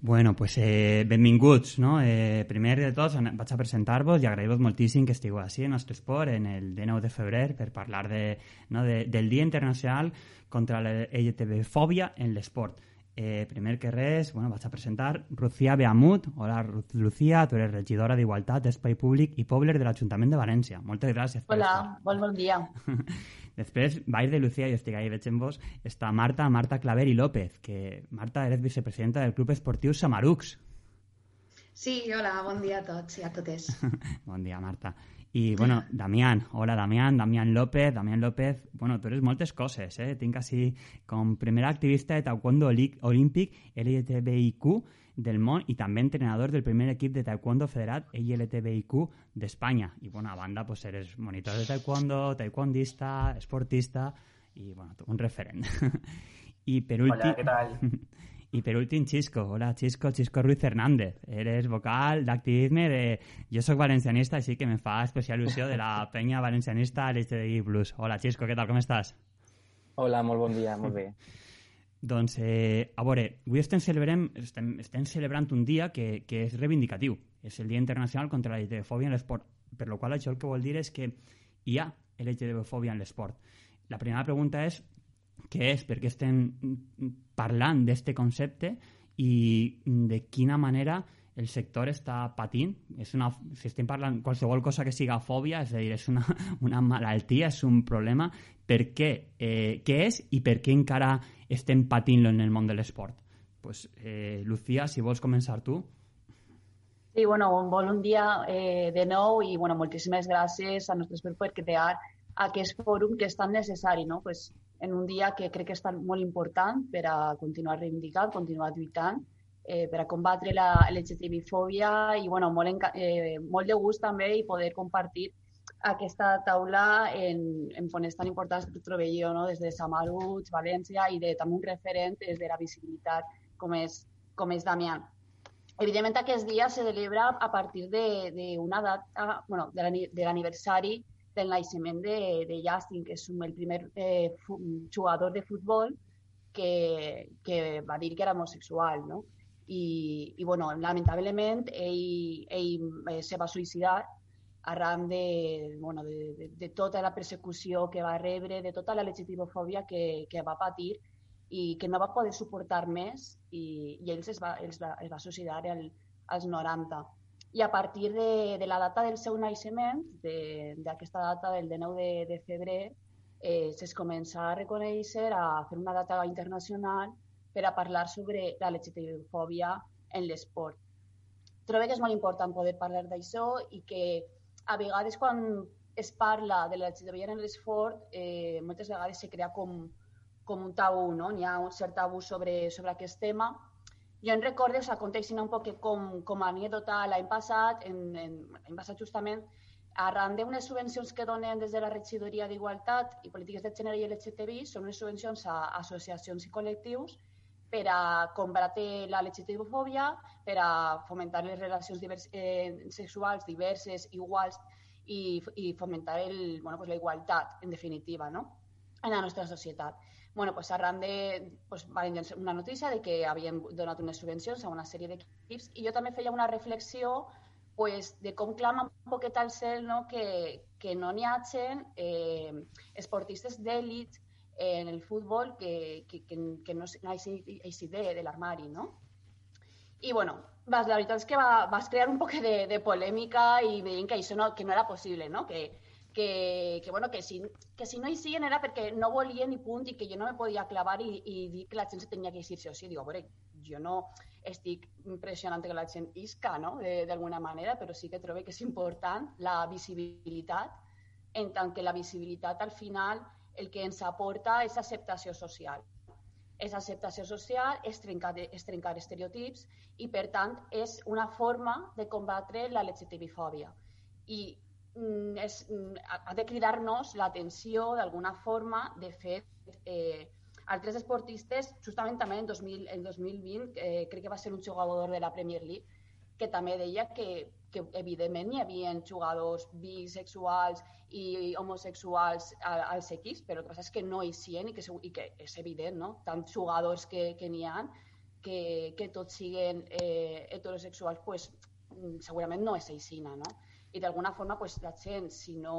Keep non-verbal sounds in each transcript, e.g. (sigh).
Bueno, pues eh, benvinguts, no? Eh, primer de tot vaig a presentar-vos i agrair-vos moltíssim que estigueu així en nostre esport en el 19 de febrer per parlar de, no, de, del Dia Internacional contra la LGTB-fòbia en l'esport. Eh, primer que res, bueno, vaig a presentar Lucía Beamut. Hola, Lucía, tu eres regidora d'Igualtat, Espai Públic i Pobler de l'Ajuntament de València. Moltes gràcies. Hola, bon, bon dia. (laughs) Després, baix de Lucía, jo estic ahí, veig en vos, està Marta, Marta Claver i López, que Marta, eres vicepresidenta del Club Esportiu Samarux. Sí, hola, bon dia a tots i a totes. (laughs) bon dia, Marta. I, bueno, Damián, hola Damián, Damián López, Damián López, bueno, tú eres moltes coses, eh? Tinc així com primera activista de taekwondo olímpic LGTBIQ del món i també entrenador del primer equip de taekwondo federat LGTBIQ d'Espanya. I, bueno, a banda, pues, eres monitor de taekwondo, taekwondista, esportista i, bueno, un referent. (laughs) I per últim... Hola, què tal? (laughs) Y por último, Chisco. Hola, Chisco. Chisco Ruiz Hernández. Eres vocal d'activisme de... Jo sóc valencianista, així que me fa especial il·lusió de la (laughs) penya valencianista LGTBI+. Hola, Chisco, què tal? Com estàs? Hola, molt bon dia, molt bé. (laughs) doncs, eh, a veure, avui estem, celebrem, estem, estem celebrant un dia que, que és reivindicatiu. És el Dia Internacional contra la LGTB-fòbia en l'esport. Per lo qual això el que vol dir és que hi ha LGTB-fòbia en l'esport. La primera pregunta és què és, per què estem parlant d'aquest concepte i de quina manera el sector està patint. És una, si estem parlant qualsevol cosa que siga fòbia, és a dir, és una, (laughs) una malaltia, és un problema, per què, eh, què és i per què encara estem patint-lo en el món de l'esport? Pues, eh, Lucía, si vols començar tu. Sí, bueno, un bon dia eh, de nou i bueno, moltíssimes gràcies a nostres per crear aquest fòrum que és tan necessari, no? Pues, en un dia que crec que és molt important per a continuar reivindicant, continuar lluitant, eh, per a combatre la LGTB-fòbia i bueno, molt, eh, molt de gust també i poder compartir aquesta taula en, en pones tan importants que trobé jo no? des de Samaruig, València i de, també un referent des de la visibilitat com és, com és Damià. Evidentment aquest dia se celebra a partir d'una data, bueno, de l'aniversari del naixement de, de Justin, que és el primer eh, jugador de futbol que, que va dir que era homosexual, no? I, i bueno, lamentablement ell, ell eh, se va suïcidar arran de, bueno, de, de, de tota la persecució que va rebre, de tota la legitimofòbia que, que va patir i que no va poder suportar més i, i ell es va, es va, es va suïcidar al, als 90 i a partir de, de la data del seu naixement, d'aquesta data del 19 de, de febrer, eh, es comença a reconèixer, a fer una data internacional per a parlar sobre la LGTB-fòbia en l'esport. Trobo que és molt important poder parlar d'això i que a vegades quan es parla de la LGTB en l'esport, eh, moltes vegades se crea com, com un tabú, no? N'hi ha un cert tabú sobre, sobre aquest tema jo en recordo, o sigui, contextina un poc com, com a anècdota l'any passat, en, en, l'any passat justament, arran d'unes subvencions que donen des de la regidoria d'Igualtat i Polítiques de Gènere i LGTBI, són unes subvencions a associacions i col·lectius per a combatre la LGTB-fòbia, per a fomentar les relacions divers, eh, sexuals diverses, iguals, i, i fomentar el, bueno, pues la igualtat, en definitiva, no? en la nostra societat bueno, pues arran de, pues, van una notícia de que havien donat unes subvencions a una sèrie d'equips i jo també feia una reflexió pues, de com clama un poquet al cel no? que, que no n'hi hagin eh, esportistes d'èlit en el futbol que, que, que, que no hagi de, de l'armari, no? I, bueno, la veritat és que va, vas crear un poc de, de polèmica i veient que això no, que no era possible, no? Que, que, que, bueno, que, si, que si no hi siguen era perquè no volien i punt i que jo no me podia clavar i, i dir que la gent se tenia que eixir sí o sí. Digo, a veure, jo no estic impressionant que la gent isca, no?, d'alguna manera, però sí que trobo que és important la visibilitat, en tant que la visibilitat al final el que ens aporta és acceptació social. És acceptació social, és trencar, és trencar estereotips i, per tant, és una forma de combatre la LGTB-fòbia. I és, mm, ha de cridar-nos l'atenció d'alguna forma. De fet, eh, altres esportistes, justament també en, 2000, en 2020, eh, crec que va ser un jugador de la Premier League, que també deia que, que evidentment hi havia jugadors bisexuals i homosexuals als equips, però el que passa és que no hi sien i que, i que és evident, no? Tants jugadors que, que n'hi ha que, que tots siguin eh, heterosexuals, pues, mm, segurament no és aixina, no? I d'alguna forma pues, la gent, si no,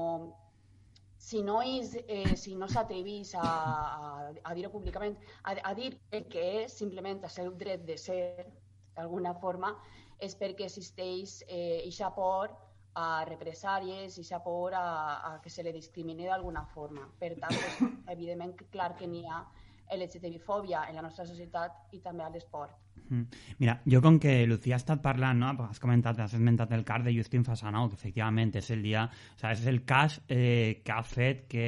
si no, és, eh, si no s'atrevís a, a, a dir-ho públicament, a, a dir el que és simplement el seu dret de ser, d'alguna forma, és perquè existeix eh, ixa por a represàries ixa por a, a que se li discrimini d'alguna forma. Per tant, pues, evidentment, clar que n'hi ha LGTB-fòbia en la nostra societat i també a l'esport. Mira, jo com que Lucía ha estat parlant, no? has comentat, has esmentat el cas de Justin Fasanau, que efectivament és el dia, o sea, és el cas eh, que ha fet que,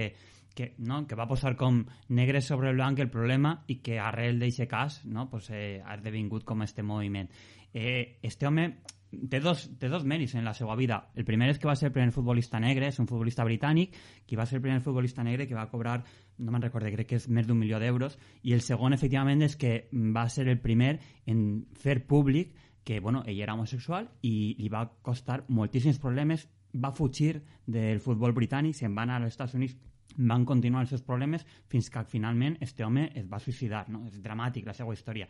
que, no? que va posar com negre sobre blanc el problema i que arrel d'aquest cas no? pues, eh, ha esdevingut com este moviment. Eh, este home té dos, té dos mèrits en la seva vida. El primer és que va ser el primer futbolista negre, és un futbolista britànic, qui va ser el primer futbolista negre que va cobrar, no me'n recordo, crec que és més d'un milió d'euros, i el segon, efectivament, és que va ser el primer en fer públic que, bueno, ell era homosexual i li va costar moltíssims problemes, va fugir del futbol britànic, se'n va anar als Estats Units van continuar els seus problemes fins que finalment este home es va suïcidar, no? És dramàtic la seva història.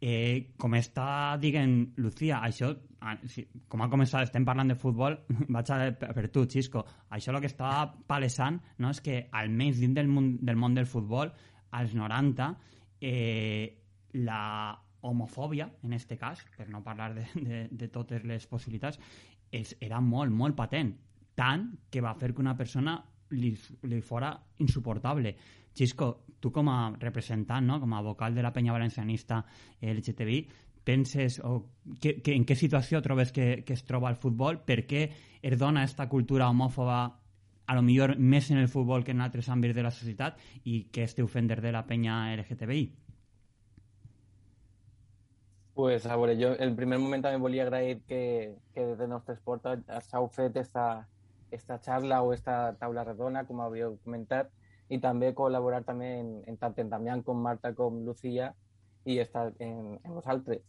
Eh, com està dient Lucía, això, ah, com ha començat, estem parlant de futbol, (laughs) vaig a per, tu, Xisco, això el que estava palesant no, és que almenys dins del món, del món del futbol, als 90, eh, la homofòbia, en este cas, per no parlar de, de, de totes les possibilitats, és, era molt, molt patent. Tant que va fer que una persona li, li fora insuportable. Xisco, tu com a representant, no? com a vocal de la penya valencianista LGTBI, penses o que, que, en què situació trobes que, que es troba el futbol? Per què es dona aquesta cultura homòfoba a lo millor més en el futbol que en altres àmbits de la societat i què esteu fent de la penya LGTBI? Pues a veure, jo el primer moment també volia agrair que, que des del nostre esport s'hau fet esta, esta xarra o esta taula redona, com havíeu comentat, i també col·laborar també en, en tant en Marta com Lucía i estar en, en vosaltres.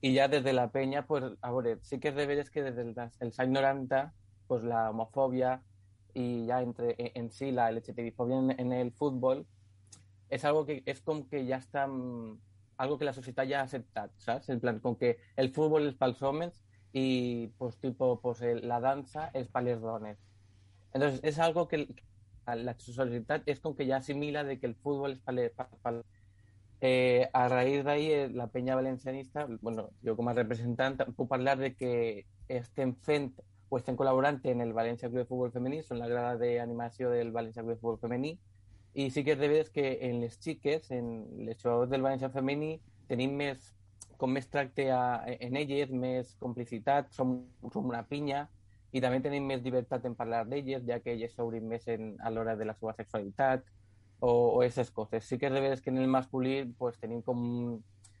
I ja des de la penya, pues, a sí que és de veres que des dels els anys 90 pues, la homofòbia i ja entre en, en si la LGTBI-fòbia en, en el futbol és algo que és com que ja està algo que la societat ja ha acceptat, saps? En plan, com que el futbol és pels homes i pues, tipo, pues, la dansa és per les dones. Entonces, és algo que, la societat és com que ja assimila de que el futbol és pal, pal, pal. Eh, a raïs d'ahir, eh, la penya valencianista, bueno, jo com a representant puc parlar de que estem fent o estem col·laborant en el València Club de Futbol Femení, són la grada d'animació del València Club de Futbol Femení, i sí que és de veres que en les xiques, en les jugadors del València Femení, tenim més, com més tracte a, en elles, més complicitat, som, som una pinya, i també tenim més llibertat en parlar d'elles, ja que elles s'obrin més en, a l'hora de la seva sexualitat o, o aquestes coses. Sí que és de veres que en el masculí pues, tenim com,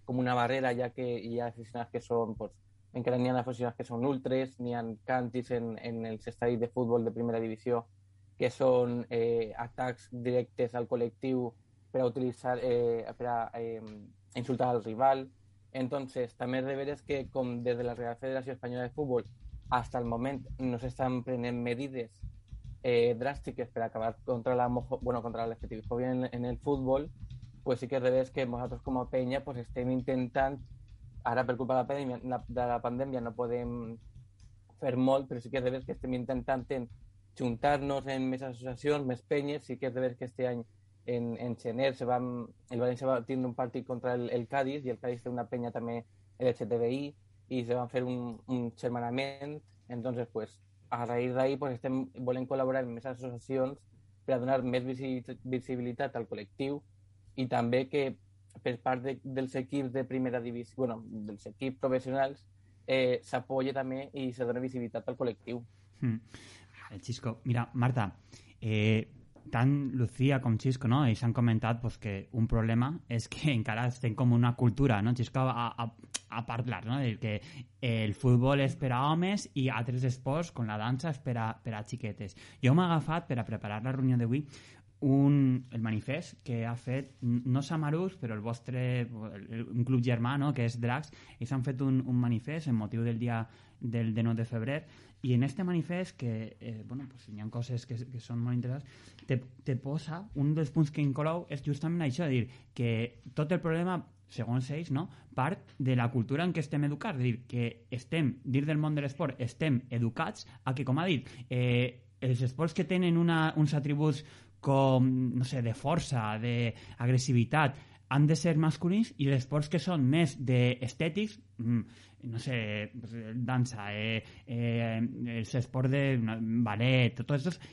com una barrera, ja que hi ha aficionats que són, pues, encara n'hi ha aficionats que són ultres, n'hi ha cantis en, en els estadis de futbol de primera divisió que són eh, atacs directes al col·lectiu per a utilitzar, eh, per a eh, insultar al rival. Entonces, també és de veres que com des de la Real Federació Espanyola de Futbol hasta el moment no s'estan prenent medides eh, dràstiques per acabar contra la, bueno, contra la LGTBI en, en el futbol, pues sí que és de que nosaltres com a penya pues estem intentant, ara per culpa de la pandèmia, la, de la pandèmia no podem fer molt, però sí que és de que estem intentant en juntar-nos en més associacions, més penyes, sí que és de que este any en, en gener se va, el València va tindre un partit contra el, el Cádiz i el Cádiz té una penya també LGTBI, y se va a hacer un, un germanament. Entonces, pues, a raïs d'ahir pues, estem volent col·laborar amb més associacions per a donar més visibilitat al col·lectiu i també que per part de, dels equips de primera divisió, bueno, dels equips professionals, eh, s'apoya també i se dona visibilitat al col·lectiu. Mm. El Xisco. Mira, Marta, eh, tant Lucía com Xisco no? ells han comentat pues, que un problema és que (laughs) encara estem com una cultura, no? Xisco a, a, a parlar, no? de que el futbol és per a homes i altres esports, com la dansa, és per a, per a xiquetes. Jo m'he agafat, per a preparar la reunió d'avui, un, el manifest que ha fet, no Samarús, però el vostre, un club germà, no?, que és Drax, ells han fet un, un manifest en motiu del dia del 9 de febrer, i en este manifest, que eh, bueno, pues, hi ha coses que, que són molt interessants, te, te posa, un dels punts que inclou és justament això, de dir que tot el problema segons ells, no? part de la cultura en què estem educats, dir, que estem, dins del món de l'esport, estem educats a que, com ha dit, eh, els esports que tenen una, uns atributs com, no sé, de força, d'agressivitat, han de ser masculins i els esports que són més d'estètics, mm, no sé, dansa, eh, eh, els esports de ballet, tots aquests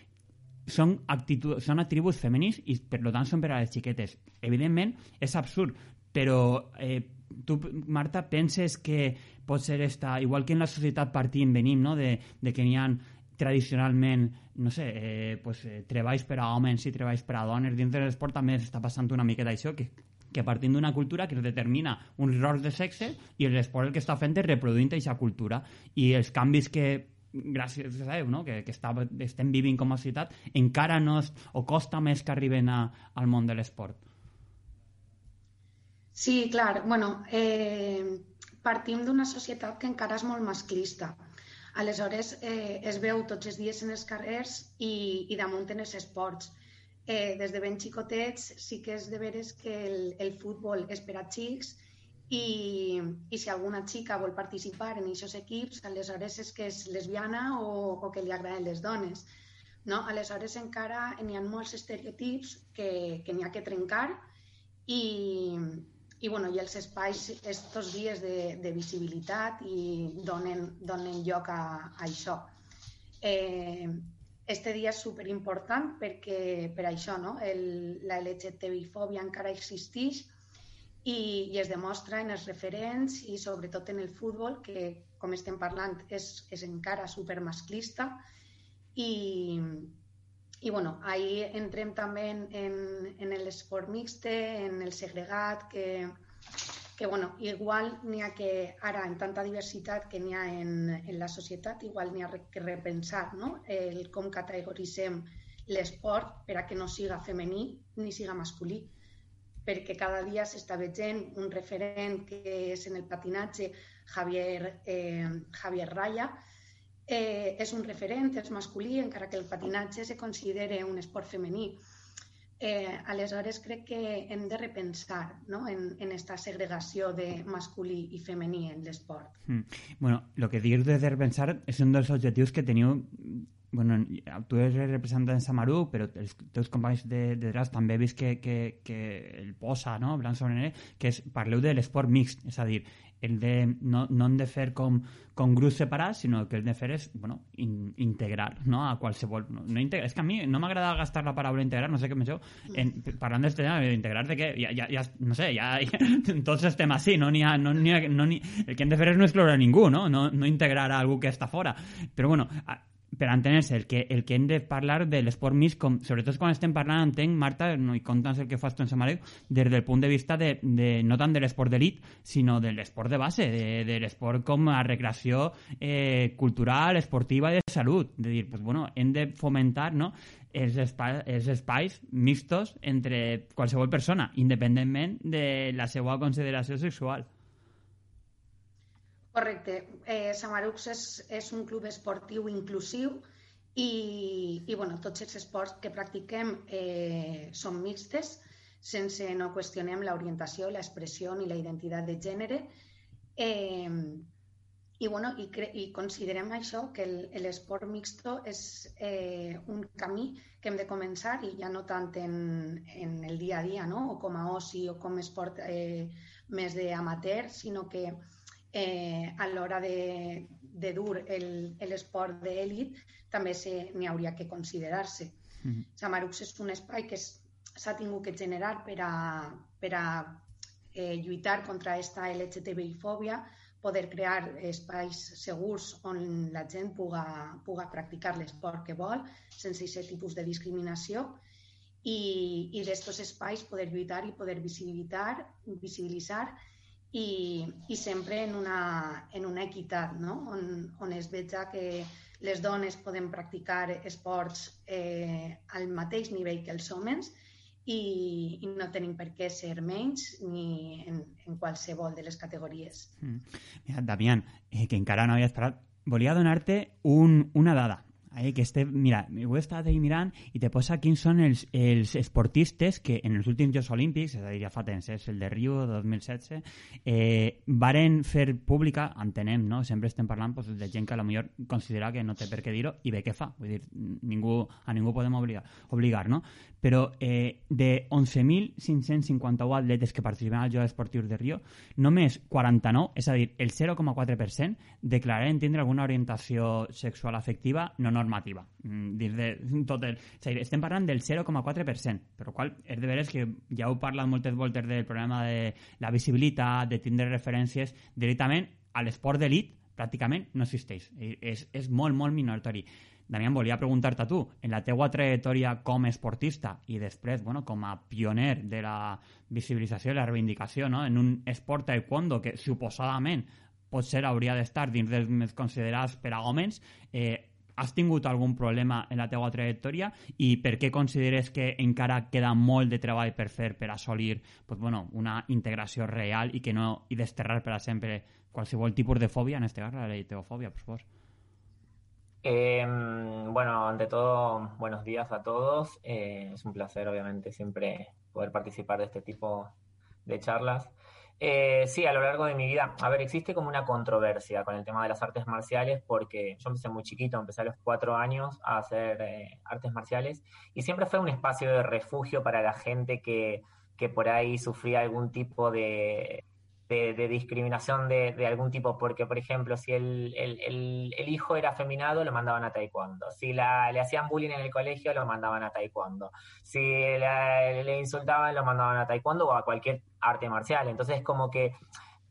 són, actitud, són atributs femenins i per tant són per a les xiquetes. Evidentment és absurd, però eh, tu, Marta, penses que pot ser esta, igual que en la societat partim, venim, no? de, de que n'hi ha tradicionalment, no sé, eh, pues, eh, treballs per a homes i treballs per a dones, dins de l'esport també està passant una miqueta això, que, que partint d'una cultura que determina uns rols de sexe i l'esport el que està fent és reproduint aquesta cultura i els canvis que gràcies a Déu, no? que, que està, estem vivint com a ciutat, encara no es, o costa més que arriben a, al món de l'esport. Sí, clar. Bueno, eh, partim d'una societat que encara és molt masclista. Aleshores, eh, es veu tots els dies en els carrers i, i damunt en els esports. Eh, des de ben xicotets sí que és de veres que el, el futbol és per a xics i, i si alguna xica vol participar en aquests equips, aleshores és que és lesbiana o, o que li agraden les dones. No? Aleshores encara n'hi ha molts estereotips que, que n'hi ha que trencar i, i, bueno, i els espais estos dies de, de visibilitat i donen, donen lloc a, a això. Eh, este dia és superimportant perquè per això no? El, la LGTBI-fòbia encara existeix i, i es demostra en els referents i sobretot en el futbol, que com estem parlant és, és encara supermasclista i, i bueno, ahí entrem també en, en, en l'esport mixte, en el segregat, que, que bueno, igual n'hi ha que, ara, en tanta diversitat que n'hi ha en, en la societat, igual n'hi ha que repensar no? el com categoritzem l'esport per a que no siga femení ni siga masculí perquè cada dia s'està veient un referent que és en el patinatge Javier, eh, Javier Raya, eh, és un referent, és masculí, encara que el patinatge se considere un esport femení. Eh, aleshores, crec que hem de repensar no? en, en esta segregació de masculí i femení en l'esport. Mm. Bueno, el que dius de repensar és un dels objectius que teniu bueno, tu eres representant de Samaru, però els teus companys de, de DRAS també he vist que, que, que el posa, no?, blanc sobre negre, que és, parleu de l'esport mixt, és a dir, el de, no, no hem de fer com, com grups separats, sinó que el de fer és bueno, in, integrar no? a qualsevol... No, no integrar, és que a mi no m'agrada gastar la paraula integrar, no sé què penseu, en, parlant del tema, integrar de què? Ja, ja, ja, no sé, ja, ja (laughs) tots estem així, no, ha, no, ha, no ni, el que hem de fer és no excloure a ningú, no? No, no integrar a algú que està fora. Però bueno, per entendre-se, el, que, el que hem de parlar de l'esport mix, com, sobretot quan estem parlant, entenc, Marta, no, i compta'ns el que fas tu en Samareu, des del punt de vista de, de no tant de l'esport d'elit, sinó de l'esport de base, de, de l'esport com a recreació eh, cultural, esportiva i de salut. De dir, pues, bueno, hem de fomentar no, els, espais, els espais mixtos entre qualsevol persona, independentment de la seva consideració sexual. Correcte. Eh, Samarux és, és un club esportiu inclusiu i, i bueno, tots els esports que practiquem eh, són mixtes, sense no qüestionem l'orientació, l'expressió ni la identitat de gènere. Eh, i, bueno, i, i considerem això, que l'esport mixto és eh, un camí que hem de començar i ja no tant en, en el dia a dia, no? o com a oci o com esport eh, més d'amateur, sinó que eh, a l'hora de, de dur l'esport d'èlit també n'hi hauria que considerar-se. Mm -hmm. Samarux és un espai que s'ha tingut que generar per a, per a eh, lluitar contra aquesta LGTBI-fòbia, poder crear espais segurs on la gent puga, puga practicar l'esport que vol sense aquest tipus de discriminació i, i d'estos espais poder lluitar i poder visibilitzar, visibilitzar i, i sempre en una, en una equitat, no? on, on es veig que les dones poden practicar esports eh, al mateix nivell que els homes i, i no tenim per què ser menys ni en, en qualsevol de les categories. Mm. Mira, Damián, eh, que encara no havies parlat, volia donar-te un, una dada Ahí que este, mira, ho he estat ahí mirant i te posa quins són els, els esportistes que en els últims Jocs Olímpics, és a dir, ja fa temps, és el de Rio 2016, eh, varen fer pública, entenem, no? Sempre estem parlant pues, de gent que a lo millor considera que no té per què dir-ho i bé què fa. Vull dir, ningú, a ningú podem obligar, obligar no? Però eh, de 11.551 atletes que participen als Jocs Esportius de Rio, només 49, és a dir, el 0,4%, declararen tindre alguna orientació sexual afectiva no normal normativa mm, dins de tot el... És dir, estem parlant del 0,4%, però qual és de veres que ja heu parlat moltes voltes del problema de la visibilitat, de tindre referències directament a l'esport d'elit pràcticament no existeix. És, és molt, molt minoritari. Damián, volia preguntar-te tu, en la teua trajectòria com a esportista i després, bueno, com a pioner de la visibilització i la reivindicació no? en un esport taekwondo que suposadament potser hauria d'estar dins dels més considerats per a homes, eh, has tingut algun problema en la teva trajectòria i per què consideres que encara queda molt de treball per fer per assolir pues, bueno, una integració real i que no i desterrar per sempre qualsevol tipus de fòbia, en este cas la leitofobia, por favor. Eh, bueno, ante todo, buenos días a todos. Eh, es un placer, obviamente, siempre poder participar de este tipo de charlas. Eh, sí, a lo largo de mi vida, a ver, existe como una controversia con el tema de las artes marciales porque yo empecé muy chiquito, empecé a los cuatro años a hacer eh, artes marciales y siempre fue un espacio de refugio para la gente que, que por ahí sufría algún tipo de, de, discriminación de, algún tipo, porque, por ejemplo, si el, hijo era afeminado, lo mandaban a taekwondo. Si le hacían bullying en el colegio, lo mandaban a taekwondo. Si le insultaban, lo mandaban a taekwondo o a cualquier arte marcial. Entonces, como que,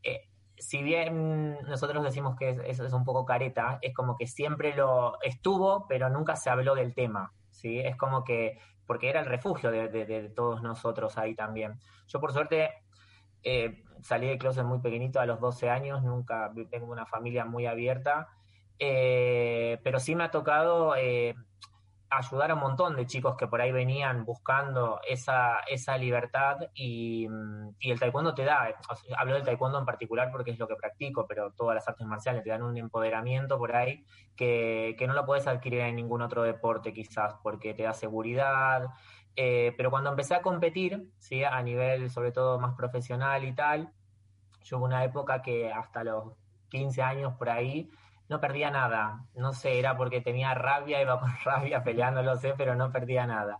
eh, si bien nosotros decimos que eso es un poco careta, es como que siempre lo estuvo, pero nunca se habló del tema. ¿sí? Es como que, porque era el refugio de, todos nosotros ahí también. Yo, por suerte, eh, salí de closet muy pequeñito a los 12 años, nunca tengo una familia muy abierta, eh, pero sí me ha tocado eh, ayudar a un montón de chicos que por ahí venían buscando esa, esa libertad y, el taekwondo te da, hablo del taekwondo en particular porque es lo que practico, pero todas las artes marciales te dan un empoderamiento por ahí que, que no lo puedes adquirir en ningún otro deporte quizás, porque te da seguridad, eh, pero cuando empecé a competir, ¿sí? a nivel sobre todo más profesional y tal, yo hubo una época que hasta los 15 años por ahí no perdía nada. No sé, era porque tenía rabia, iba con (laughs) rabia peleando, lo sé, pero no perdía nada.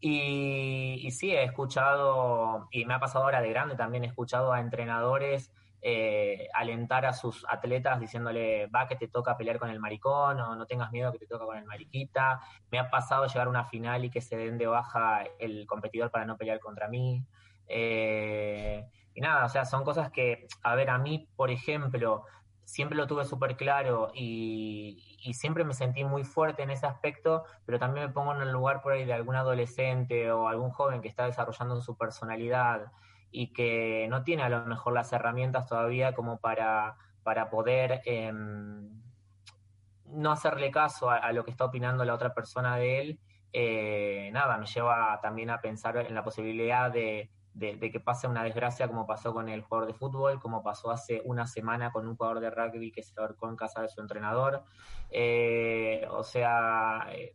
Y, y sí, he escuchado, y me ha pasado ahora de grande también, he escuchado a entrenadores eh, alentar a sus atletas diciéndole, va que te toca pelear con el maricón o no tengas miedo que te toca con el mariquita. Me ha pasado llegar a una final y que se den de baja el competidor para no pelear contra mí. Eh, y nada, o sea, son cosas que, a ver, a mí, por ejemplo, siempre lo tuve súper claro y, y, siempre me sentí muy fuerte en ese aspecto, pero también me pongo en el lugar por ahí de algún adolescente o algún joven que está desarrollando su personalidad y que no tiene a lo mejor las herramientas todavía como para, para poder em, no hacerle caso a, lo que está opinando la otra persona de él, eh, nada, me lleva también a pensar en la posibilidad de, que pase una desgracia como pasó con el jugador de fútbol, como pasó hace una semana con un jugador de rugby que se ahorcó en casa de su entrenador. Eh, o sea, eh,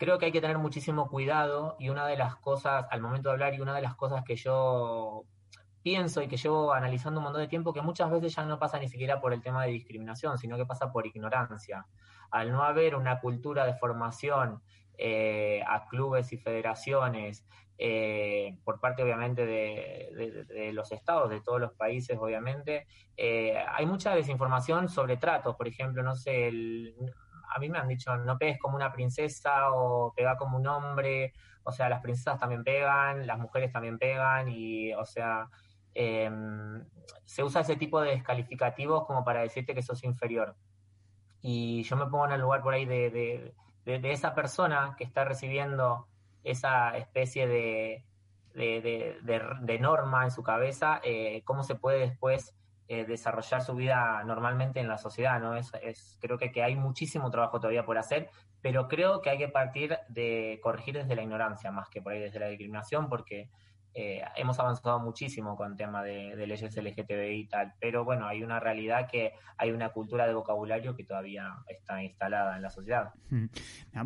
creo que hay que tener muchísimo cuidado y una de las cosas, al momento de hablar, y una de las cosas que yo pienso y que llevo analizando un montón de tiempo, que muchas veces ya no pasa ni siquiera por el tema de discriminación, sino que pasa por ignorancia. Al no haber una cultura de formación eh, a clubes y federaciones, eh, por parte obviamente de, los estados, de todos los países obviamente, eh, hay mucha desinformación sobre tratos, por ejemplo, no sé, el, a mí me han dicho, no pegues como una princesa o pega como un hombre, o sea, las princesas también pegan, las mujeres también pegan y, o sea, em, se usa ese tipo de descalificativos como para decirte que sos inferior. Y yo me pongo en el lugar por ahí de, esa persona que está recibiendo esa especie de, norma en su cabeza, eh, cómo se puede después eh, desarrollar su vida normalmente en la sociedad, ¿no? Es, es, creo que, que hay muchísimo trabajo todavía por hacer, pero creo que hay que partir de corregir desde la ignorancia más que por ahí desde la discriminación, porque eh, hemos avanzado muchísimo con el tema de, de, leyes LGTBI y tal, pero bueno, hay una realidad que hay una cultura de vocabulario que todavía está instalada en la sociedad. Mm.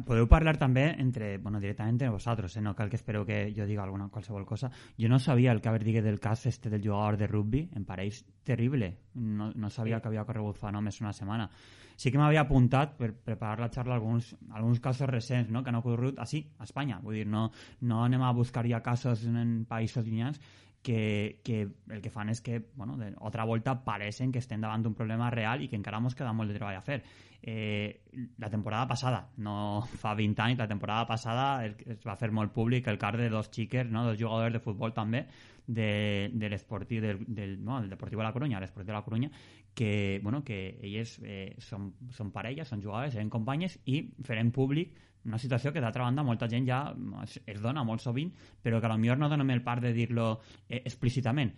Podeu parlar també entre, bueno, directament vosaltres, eh? no cal que espero que jo diga alguna qualsevol cosa. Jo no sabia el que haver digue del cas este del jugador de rugby, em pareix terrible. No, no sabia sí. que havia corregut fa només una setmana sí que m'havia apuntat per preparar la xarra alguns, alguns casos recents no? que han ocorregut així, a Espanya. Vull dir, no, no anem a buscar ja casos en països llunyans que, que el que fan és que, bueno, de, otra volta pareixen que estem davant d'un problema real i que encara ens queda molt de treball a fer. Eh, la temporada passada, no fa 20 anys, la temporada passada es va fer molt públic el car de dos xiques, no? dos jugadors de futbol també, de, de l'esportiu del, del, no, del Deportiu de la Corunya, l'esportiu de la Corunya, que, bueno, que elles eh, són, són parelles, són jugadores, eren companyes i farem públic una situació que d'altra banda molta gent ja es, es dona molt sovint, però que potser no donem el part de dir-lo eh, explícitament.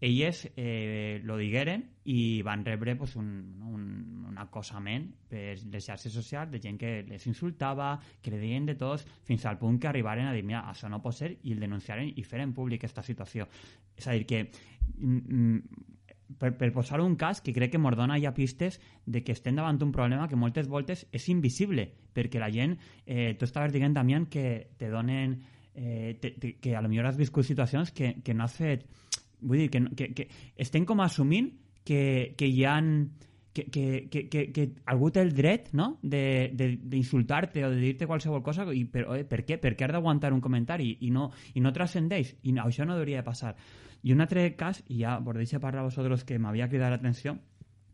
Elles eh, lo digueren i van rebre pues, un, un, un acosament per les xarxes socials de gent que les insultava, que le deien de tots, fins al punt que arribaren a dir, mira, això no pot ser, i el denunciaren i feren públic aquesta situació. És a dir, que mm, per, per posar un cas que crec que mos dona ja pistes de que estem davant un problema que moltes voltes és invisible, perquè la gent, eh, tu estaves dient, Damián, que te donen, eh, te, te, que a lo millor has viscut situacions que, que no has fet... Vull dir, que, que, que estem com assumint que, que hi han... Que, que, que, que, que algú té el dret no? d'insultar-te o de dir-te qualsevol cosa i per, eh, per què? Per què has d'aguantar un comentari i no, i no transcendeix? I no, això no hauria de passar. I un altre cas, i ja vos deixo parlar a vosaltres que m'havia cridat l'atenció,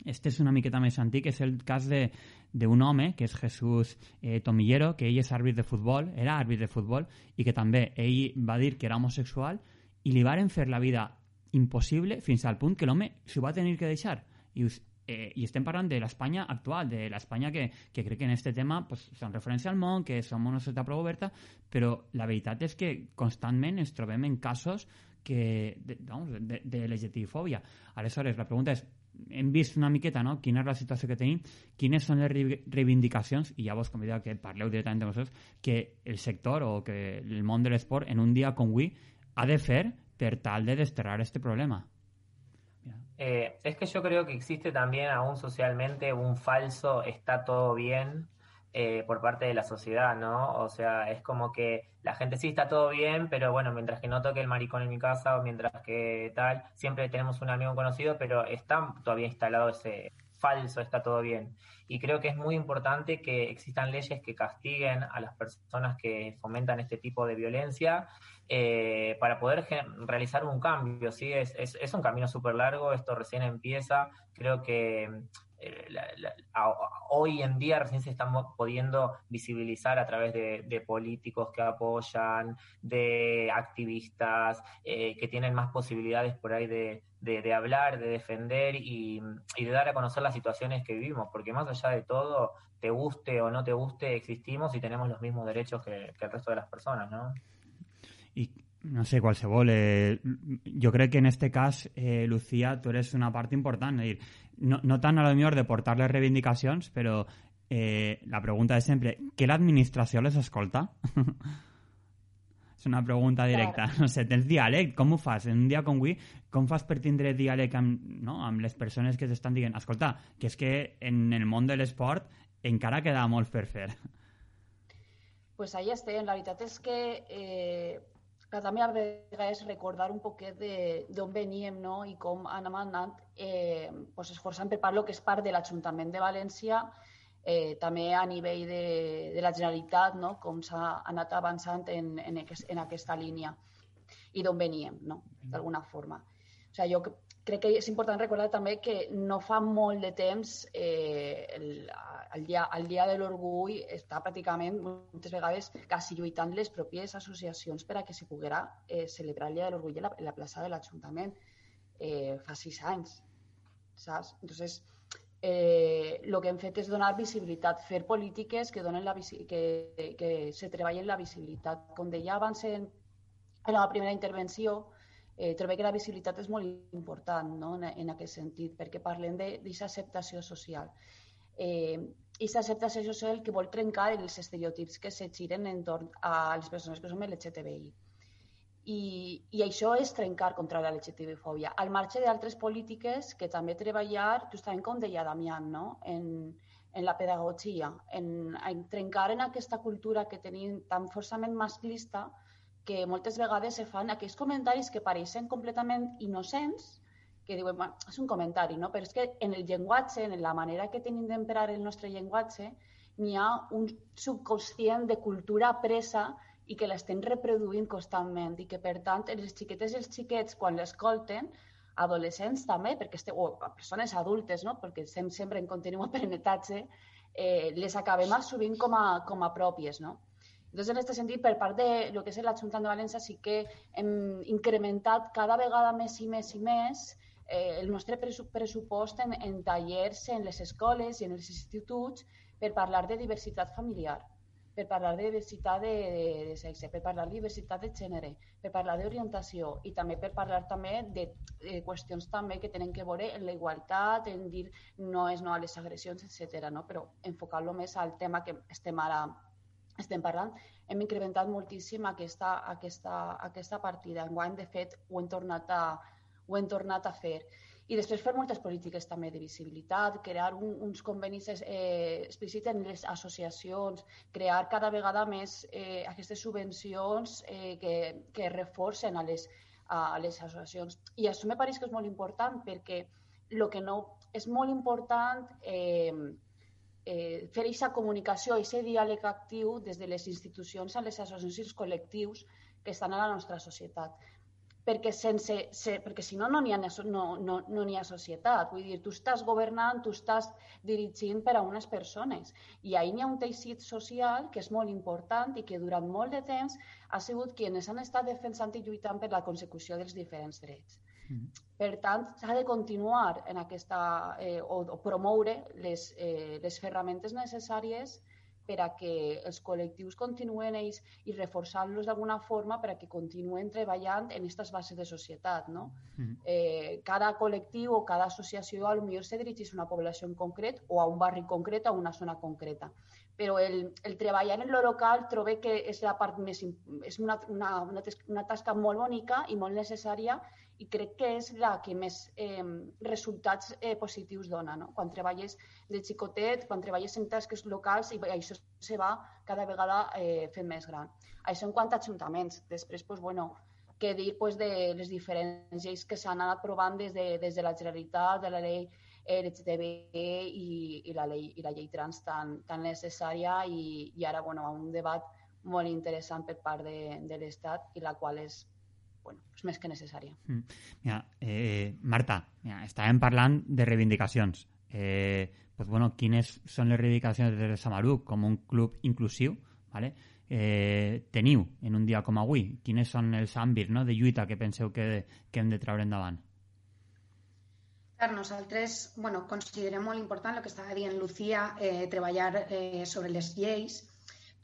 este és una miqueta més antic, és el cas d'un home, que és Jesús eh, Tomillero, que ell és àrbit de futbol, era àrbit de futbol, i que també ell va dir que era homosexual, i li varen fer la vida impossible fins al punt que l'home s'ho va tenir que deixar. I, eh, i estem parlant de l'Espanya actual, de l'Espanya que, que crec que en aquest tema pues, són referència al món, que som una societat prou oberta, però la veritat és que constantment ens trobem en casos que, de, vamos, de, de LGTBifòbia. Aleshores, la pregunta és, hem vist una miqueta no? quina és la situació que tenim, quines són les reivindicacions, i ja vos convido que parleu directament amb vosaltres, que el sector o que el món de l'esport en un dia com avui ha de fer per tal de desterrar este problema. Eh, es que yo creo que existe también aún socialmente un falso está todo bien eh, por parte de la sociedad, ¿no? O sea, es como que la gente sí está todo bien, pero bueno, mientras que no toque el maricón en mi casa o mientras que tal, siempre tenemos un amigo conocido, pero está todavía instalado ese falso, está todo bien. Y creo que es muy importante que existan leyes que castiguen a las personas que fomentan este tipo de violencia eh, para poder realizar un cambio. ¿sí? Es, es, es un camino súper largo, esto recién empieza. Creo que eh, hoy en día recién se estamos pudiendo visibilizar a través de, políticos que apoyan, de activistas eh, que tienen más posibilidades por ahí de, hablar, de defender y, de dar a conocer las situaciones que vivimos, porque más allá de todo, te guste o no te guste, existimos y tenemos los mismos derechos que, el resto de las personas, ¿no? Y no sé, qualsevol. Eh, jo crec que en este cas, eh, Lucía, tu eres una part important. És dir, no, no tant a lo millor de portar les reivindicacions, però eh, la pregunta és sempre, què l'administració les escolta? (laughs) és una pregunta directa. Clar. (laughs) No sé, tens diàleg, com ho fas? En un dia com avui, com fas per tindre diàleg amb, no? amb les persones que t'estan dient escolta, que és que en el món de l'esport encara queda molt per fer. Pues ahí estem. La veritat és que eh, que també a vegades recordar un poquet d'on veníem no? i com anem anant eh, pues esforçant per part que és part de l'Ajuntament de València, eh, també a nivell de, de la Generalitat, no? com s'ha anat avançant en, en, aquest, en aquesta línia i d'on veníem, no? d'alguna forma. O sigui, jo crec que és important recordar també que no fa molt de temps eh, el, el, dia, el dia de l'orgull està pràcticament moltes vegades quasi lluitant les pròpies associacions per a que se poguera eh, celebrar el dia de l'orgull en, la, plaça de l'Ajuntament eh, fa sis anys, saps? Entonces, eh, que hem fet és donar visibilitat, fer polítiques que, donen la que, que se treballen la visibilitat. Com deia abans en, en la primera intervenció, Eh, trobo que la visibilitat és molt important no? en, en aquest sentit, perquè parlem d'aquesta acceptació social. Eh, aquesta acceptació social que vol trencar els estereotips que se giren entorn a les persones que som LGTBI. I, i això és trencar contra la LGTB-fòbia, al marge d'altres polítiques que també treballar, justament com deia Damián, no? en, en la pedagogia, en, en trencar en aquesta cultura que tenim tan forçament masclista que moltes vegades se fan aquells comentaris que pareixen completament innocents, que diuen, bueno, és un comentari, no? però és que en el llenguatge, en la manera que tenim d'emprar el nostre llenguatge, n'hi ha un subconscient de cultura presa i que l'estem reproduint constantment i que, per tant, les xiquetes i els xiquets, quan l'escolten, adolescents també, perquè este, o persones adultes, no? perquè estem sempre en continu (laughs) aprenentatge, eh, les acabem assumint com a, com a pròpies. No? Doncs, en aquest sentit, per part de lo que és l'Ajuntament de València, sí que hem incrementat cada vegada més i més i més eh, el nostre pressupost en, en tallers en les escoles i en els instituts per parlar de diversitat familiar per parlar de diversitat de, de, de sexe, per parlar de diversitat de gènere, per parlar d'orientació i també per parlar també de, de qüestions també que tenen que veure en la igualtat, en dir no és no a les agressions, etc. No? però enfocar-lo més al tema que estem ara estem parlant, hem incrementat moltíssim aquesta, aquesta, aquesta partida. Enguany, de fet, ho hem tornat a, ho hem tornat a fer. I després fer moltes polítiques també de visibilitat, crear un, uns convenis eh, explícits en les associacions, crear cada vegada més eh, aquestes subvencions eh, que, que reforcen a les, a les associacions. I això me pareix que és molt important perquè el que no és molt important eh, eh, fer aquesta comunicació, aquest diàleg actiu des de les institucions a les associacions i els col·lectius que estan a la nostra societat perquè, sense, se, perquè si no no n'hi ha, no, no, no ha societat. Vull dir, tu estàs governant, tu estàs dirigint per a unes persones i ahir n'hi ha un teixit social que és molt important i que durant molt de temps ha sigut quienes han estat defensant i lluitant per la consecució dels diferents drets. Mm. Per tant, s'ha de continuar en aquesta, eh, o, o promoure les, eh, les ferramentes necessàries per a que els col·lectius continuen ells i reforçant-los d'alguna forma per a que continuen treballant en aquestes bases de societat. No? Mm -hmm. eh, cada col·lectiu o cada associació millor se dirigeix a una població en concret o a un barri concret o a una zona concreta. Però el, el treballar en lo local trobo que és la part més... és una, una, una, una tasca molt bonica i molt necessària i crec que és la que més eh, resultats eh, positius dona. No? Quan treballes de xicotet, quan treballes en tasques locals i això se va cada vegada eh, fent més gran. Això en quant a ajuntaments. Després, pues, bueno, què dir pues, de les diferents lleis que s'han anat provant des de, des de la Generalitat, de la llei LGTB i, i, la, llei, i la llei trans tan, tan necessària i, i ara bueno, un debat molt interessant per part de, de l'Estat i la qual és bueno, és més que necessària. Mm. Mira, eh, Marta, mira, estàvem parlant de reivindicacions. Eh, pues, bueno, quines són les reivindicacions de Samaruc com un club inclusiu? ¿vale? Eh, teniu en un dia com avui? Quines són els àmbits no, de lluita que penseu que, que hem de treure endavant? Per nosaltres bueno, considerem molt important el que estava dient Lucía, eh, treballar eh, sobre les lleis,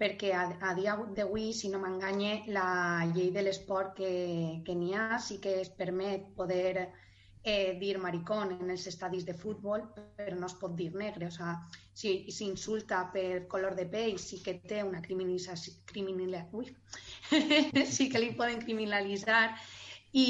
perquè a, a dia d'avui, si no m'enganye, la llei de l'esport que, que n'hi ha sí que es permet poder eh, dir maricón en els estadis de futbol, però no es pot dir negre. O sea, si s'insulta per color de pell, sí que té una criminalització, criminal, ui, (laughs) sí que li poden criminalitzar, i,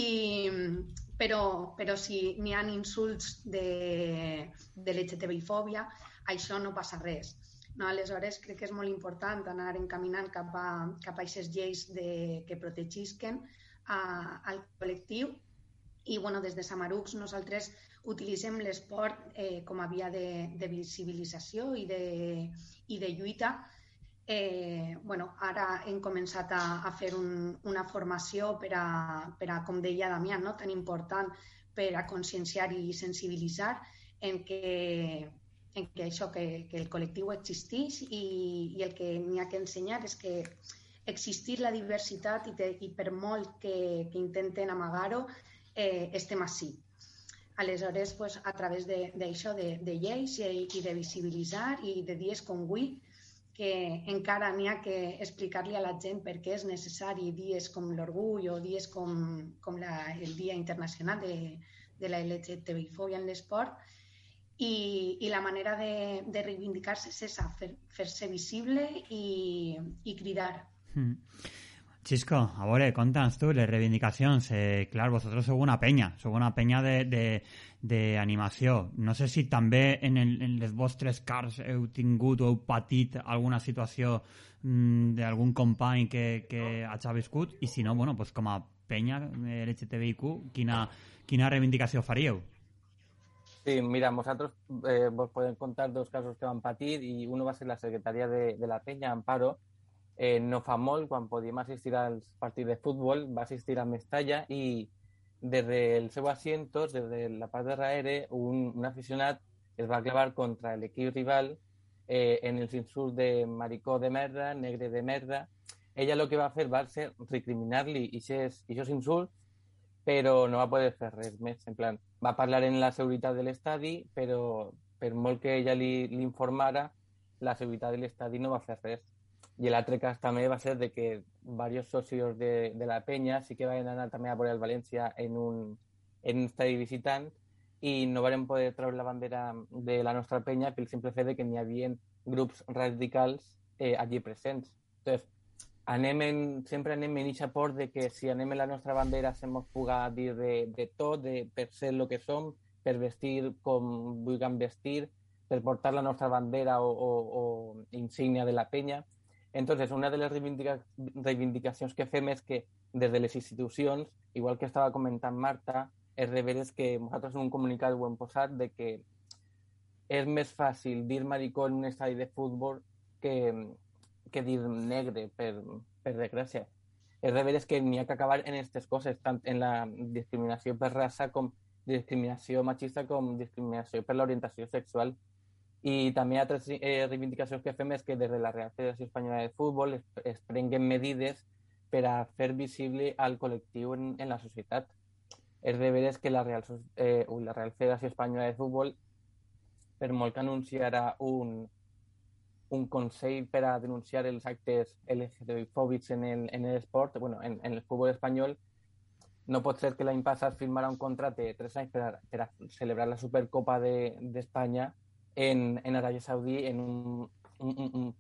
però, però si n'hi ha insults de, de l'LGTBI-fòbia, això no passa res. No? Aleshores, crec que és molt important anar encaminant cap a, cap a aquestes lleis de, que protegisquen a, al col·lectiu i bueno, des de Samarucs nosaltres utilitzem l'esport eh, com a via de, de visibilització i de, i de lluita. Eh, bueno, ara hem començat a, a fer un, una formació per a, per a, com deia Damià, no? tan important per a conscienciar i sensibilitzar en que en que això, que, que el col·lectiu existeix i, i el que n'hi ha que ensenyar és que existir la diversitat i, te, i per molt que, que intenten amagar-ho, eh, estem així. Aleshores, pues, a través d'això, de, de, de lleis i, i de visibilitzar i de dies com avui, que encara n'hi ha que explicar-li a la gent per què és necessari dies com l'orgull o dies com, com la, el Dia Internacional de, de la LGTBI-fòbia en l'esport i, i la manera de, de reivindicar-se és esa, fer-se fer visible i, i cridar. Mm. Chisco, a veure, conta'ns tu les reivindicacions. Eh, clar, vosaltres sou una penya, sou una penya d'animació. No sé si també en, el, en les vostres cars heu tingut o heu patit alguna situació mm, d'algun company que, que hagi viscut i si no, bueno, pues com a penya LGTBIQ, quina, quina reivindicació faríeu? Sí, mira, nosaltres eh, vos podem contar dos casos que van patir i uno va ser la secretaria de, de la Peña, Amparo, eh, no fa molt, quan podíem assistir als partits de futbol, va assistir a Mestalla i des del seu asiento, des de la part de darrere, un, un aficionat es va clavar contra l'equip rival eh, en els insults de maricó de merda, negre de merda. Ella el que va fer va ser recriminar-li aquests insults, però no va poder fer res més. En plan, va parlar en la seguretat de l'estadi, però per molt que ella li, li informara, la seguretat de l'estadi no va fer res. I l'altre cas també va ser de que diversos socios de, de la penya sí que van anar també a veure el València en un, en un estadi visitant i no vam poder treure la bandera de la nostra penya pel simple fet de que n'hi havia grups radicals eh, allí presents. Entonces, anem en, sempre anem en eixa por de que si anem en la nostra bandera se mos puga dir de, de tot, de, per ser el que som, per vestir com vulguem vestir, per portar la nostra bandera o, o, o insígnia de la penya. Entonces, una de les reivindica reivindicacions que fem és que des de les institucions, igual que estava comentant Marta, és de veres que nosaltres en un comunicat ho hem posat de que és més fàcil dir maricó en un estadi de futbol que, que dir negre, per, per desgràcia. És de veres que n'hi ha que acabar en aquestes coses, tant en la discriminació per raça com discriminació machista com discriminació per l'orientació sexual. I també altres eh, reivindicacions que fem és que des de la Real Federació Espanyola de Futbol es, es prenguen medides per a fer visible al col·lectiu en, en la societat. És de veres que la Real, eh, la Real Federació Espanyola de Futbol, per molt que anunciarà un, un consell per a denunciar els actes LGTBI-fòbics en el, en l'esport, bueno, en, en el futbol espanyol, no pot ser que l'any passat firmarà un contracte de tres anys per a, per a celebrar la Supercopa d'Espanya de, en, en Arabia Saudí, en un, un, un,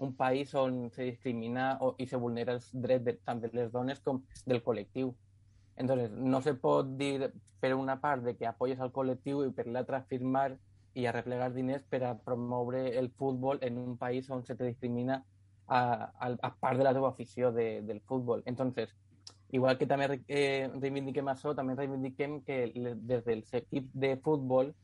un país on se discrimina o, i se vulnera els drets de, tant de les dones com del col·lectiu. Entonces, no se pot dir per una part de que apoyes al col·lectiu i per l'altra firmar i arreplegar diners per a promoure el futbol en un país on se te discrimina a, a, a part de la teva afició de, del futbol. Entonces, igual que també eh, reivindiquem això, també reivindiquem que des dels equips de futbol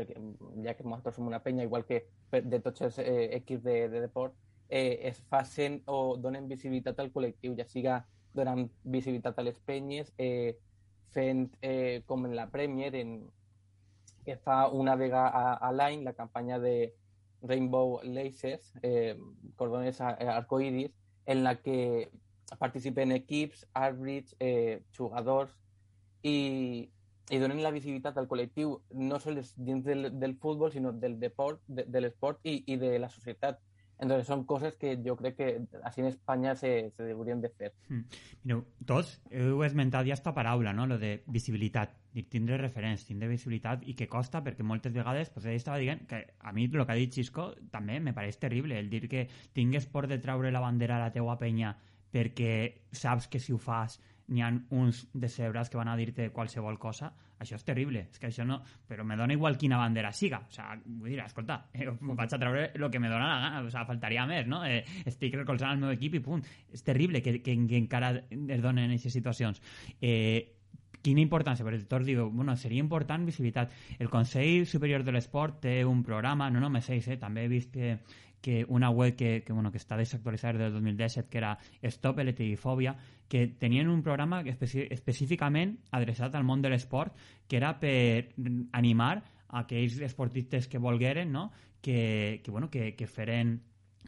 perquè ja que nosaltres som una penya, igual que de tots els eh, equips de, de deport, eh, es facin o donen visibilitat al col·lectiu, ja siga donant visibilitat a les penyes, eh, fent eh, com en la Premier, en, que fa una vegada a, a l'any la campanya de Rainbow Laces, eh, cordones arcoiris, en la que participen equips, àrbits, eh, jugadors, i i donen la visibilitat al col·lectiu no dins del, del futbol, sinó del deport, de, de l'esport i, i de la societat. Entonces són coses que jo crec que així en Espanya se, se deurien de fer. Mm. Mireu, tots heu esmentat ja esta paraula, no? lo de visibilitat, tindre referents, tindre visibilitat i que costa perquè moltes vegades pues, ell estava dient que a mi el que ha dit Xisco també me pareix terrible, el dir que tingues por de traure la bandera a la teua penya perquè saps que si ho fas n'hi ha uns decebres que van a dir-te qualsevol cosa, això és terrible, és que això no... Però me dona igual quina bandera siga, o sigui, vull dir, escolta, eh, vaig a treure el que me dona la gana, o sigui, faltaria més, no? Eh, estic recolzant el meu equip i punt. És terrible que, que, que encara es donen en aquestes situacions. Eh, quina importància, perquè tots diu, bueno, seria important visibilitat. El Consell Superior de l'Esport té un programa, no només ells, eh, també he vist que, que una web que, que, bueno, que està desactualitzada del 2017, que era Stop LTI-fòbia, que tenien un programa específicament adreçat al món de l'esport, que era per animar aquells esportistes que volgueren, no? que, que, bueno, que, que feren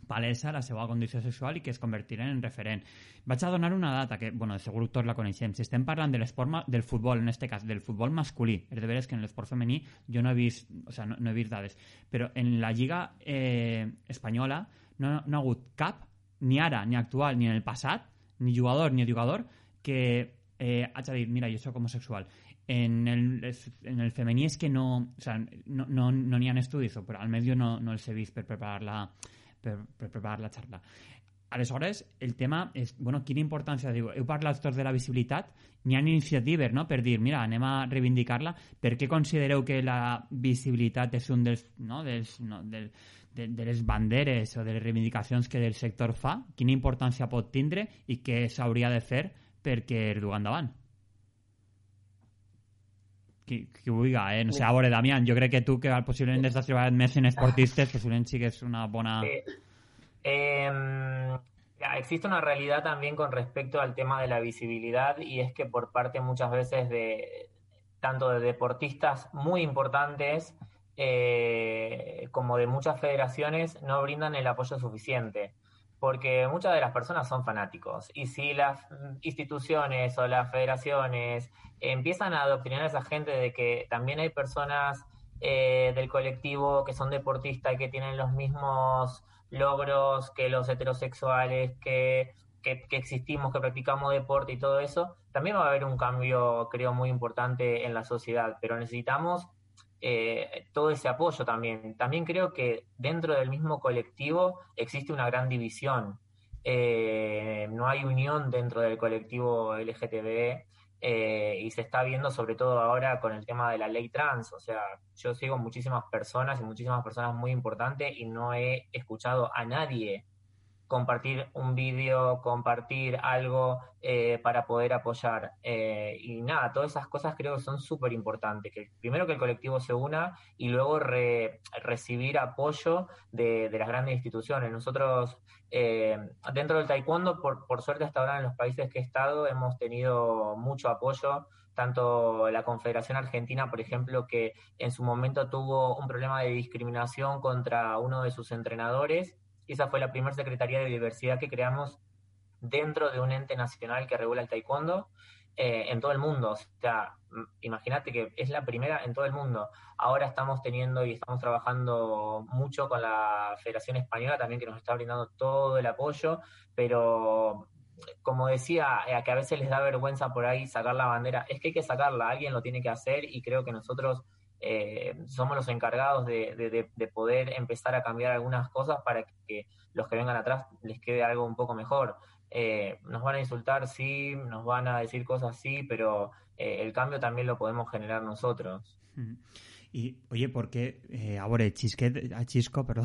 palesa la seva condició sexual i que es convertiren en referent. Vaig a donar una data que, bueno, de segur tots la coneixem. Si estem parlant de l'esport del futbol, en aquest cas, del futbol masculí, és de veres que en l'esport femení jo no he vist, o sea, no, no he vist dades, però en la lliga eh, espanyola no, no ha hagut cap, ni ara, ni actual, ni en el passat, ni jugador ni jugador, que eh, hagi dit, mira, jo sóc homosexual. En el, en el femení és que no... O sea, no n'hi no, no ha estudis, però almenys jo no, no els he vist per preparar la, per, per preparar la xarxa. Aleshores, el tema és, bueno, quina importància diu? Heu parlat tots de la visibilitat, n'hi ha iniciatives, no?, per dir, mira, anem a reivindicar-la. Per què considereu que la visibilitat és un dels, no?, dels, no, del, de, de les banderes o de les reivindicacions que el sector fa? Quina importància pot tindre i què s'hauria de fer perquè es du endavant? Ho vulgui, eh? No sé, a veure, Damián, jo crec que tu, que possiblement has treballat més en esportistes, possiblement sí que és una bona... Eh, eh, existe una realidad también con respecto al tema de la visibilidad y es que por parte muchas veces de tanto de deportistas muy importantes eh, como de muchas federaciones no brindan el apoyo suficiente porque muchas de las personas son fanáticos. Y si las instituciones o las federaciones empiezan a adoctrinar a esa gente de que también hay personas eh, del colectivo que son deportistas y que tienen los mismos logros que los heterosexuales, que, que, que, existimos, que practicamos deporte y todo eso, también va a haber un cambio, creo, muy importante en la sociedad. Pero necesitamos eh, todo ese apoyo también. También creo que dentro del mismo colectivo existe una gran división. Eh, no hay unión dentro del colectivo LGTB eh, y se está viendo sobre todo ahora con el tema de la ley trans. O sea, yo sigo muchísimas personas y muchísimas personas muy importantes y no he escuchado a nadie compartir un vídeo, compartir algo eh, para poder apoyar. Eh, y nada, todas esas cosas creo que son súper importantes. Que primero que el colectivo se una y luego recibir apoyo de, las grandes instituciones. Nosotros, eh, dentro del taekwondo, por, por suerte hasta ahora en los países que he estado, hemos tenido mucho apoyo tanto la Confederación Argentina, por ejemplo, que en su momento tuvo un problema de discriminación contra uno de sus entrenadores esa fue la primera Secretaría de Diversidad que creamos dentro de un ente nacional que regula el taekwondo eh, en todo el mundo. O sea, imagínate que es la primera en todo el mundo. Ahora estamos teniendo y estamos trabajando mucho con la Federación Española también que nos está brindando todo el apoyo, pero como decía, eh, que a veces les da vergüenza por ahí sacar la bandera, es que hay que sacarla, alguien lo tiene que hacer y creo que nosotros eh, somos los encargados de, poder empezar a cambiar algunas cosas para que los que vengan atrás les quede algo un poco mejor. Eh, nos van a insultar, sí, nos van a decir cosas, sí, pero eh, el cambio también lo podemos generar nosotros. Y, oye, porque, eh, ahora, Xisquet, Xisco, (laughs) perdó,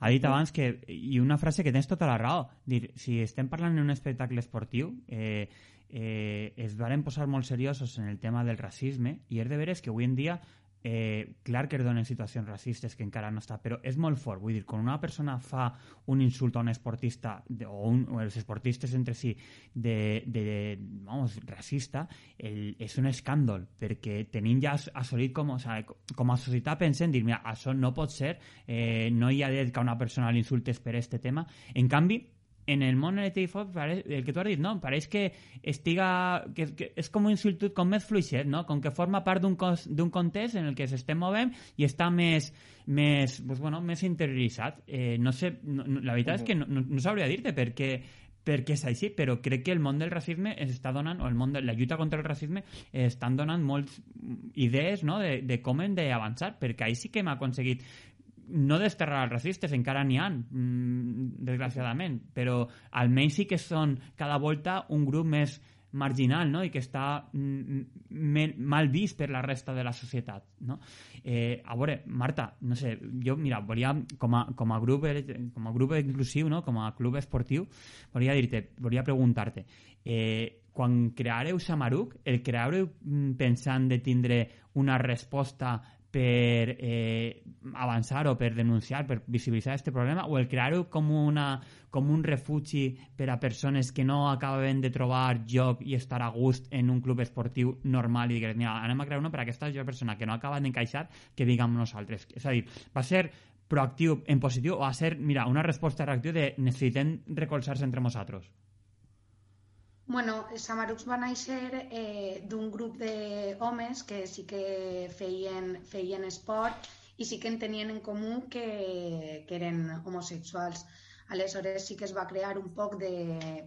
ha dit abans que, i una frase que tens tota la raó, dir, si estem parlant en un espectacle esportiu, eh, eh, es varen posar molt seriosos en el tema del racisme i és de veres que avui en dia eh, clar que es donen situacions racistes que encara no està, però és molt fort. Vull dir, quan una persona fa un insult a un esportista de, o, un, o els esportistes entre si de, de, de vamos, racista, el, és un escàndol, perquè tenim ja assolit com, o sigui, com a societat pensem dir, mira, això no pot ser, eh, no hi ha dret que una persona l'insultes per aquest tema. En canvi, en el món LTI el que tu has dit, no? Pareix que estiga... Que, que és com un institut com més fluixet, no? Com que forma part d'un context en el que s'estem movent i està més, més, pues, bueno, més interioritzat. Eh, no sé, no, la veritat és que no, no, no sabria dir-te perquè perquè és així, però crec que el món del racisme està donant, o el món de la lluita contra el racisme estan donant moltes idees no? de, de com hem d'avançar, perquè ahir sí que hem aconseguit no desterrar els racistes, encara n'hi ha, mm, desgraciadament, però almenys sí que són cada volta un grup més marginal no? i que està mm, mal vist per la resta de la societat. No? Eh, a veure, Marta, no sé, jo, mira, volia, com a, com a, grup, com a grup inclusiu, no? com a club esportiu, volia dir-te, volia preguntar-te, eh, quan creareu Samaruc, el creareu mm, pensant de tindre una resposta per eh, avançar o per denunciar, per visibilitzar aquest problema, o el crear-ho com, una, com un refugi per a persones que no acaben de trobar lloc i estar a gust en un club esportiu normal i dir, mira, anem a crear una per a aquesta persona que no acaba d'encaixar, que amb nosaltres. És a dir, va ser proactiu en positiu o va ser, mira, una resposta reactiva de necessitem recolzar-se entre nosaltres? Bueno, Samarux va néixer eh, d'un grup d'homes que sí que feien, feien esport i sí que en tenien en comú que, que eren homosexuals. Aleshores sí que es va crear un poc de,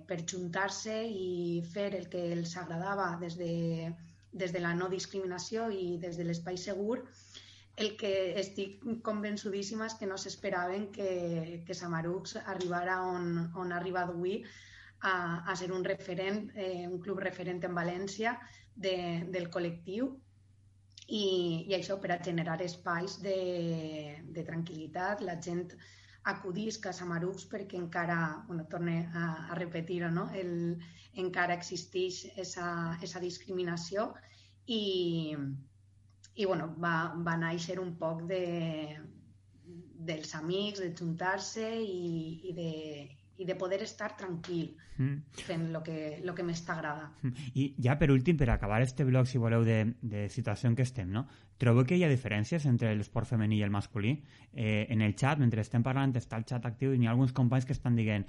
per juntar-se i fer el que els agradava des de, des de la no discriminació i des de l'espai segur, el que estic convençudíssima és que no s'esperaven que, que Samarux arribara on, on ha arribat avui a, a ser un referent, eh, un club referent en València de, del col·lectiu i, i això per a generar espais de, de tranquil·litat, la gent acudisc a Samarux perquè encara, bueno, torne a, a repetir-ho, no? El, encara existeix aquesta discriminació i, i bueno, va, va néixer un poc de, dels amics, de juntar-se i, i, de, i de poder estar tranquil mm. fent el que, lo que més t'agrada. Mm. I ja per últim, per acabar este blog, si voleu, de, de situació en què estem, no? Trobeu que hi ha diferències entre l'esport femení i el masculí? Eh, en el xat, mentre estem parlant, està el xat actiu i hi ha alguns companys que estan dient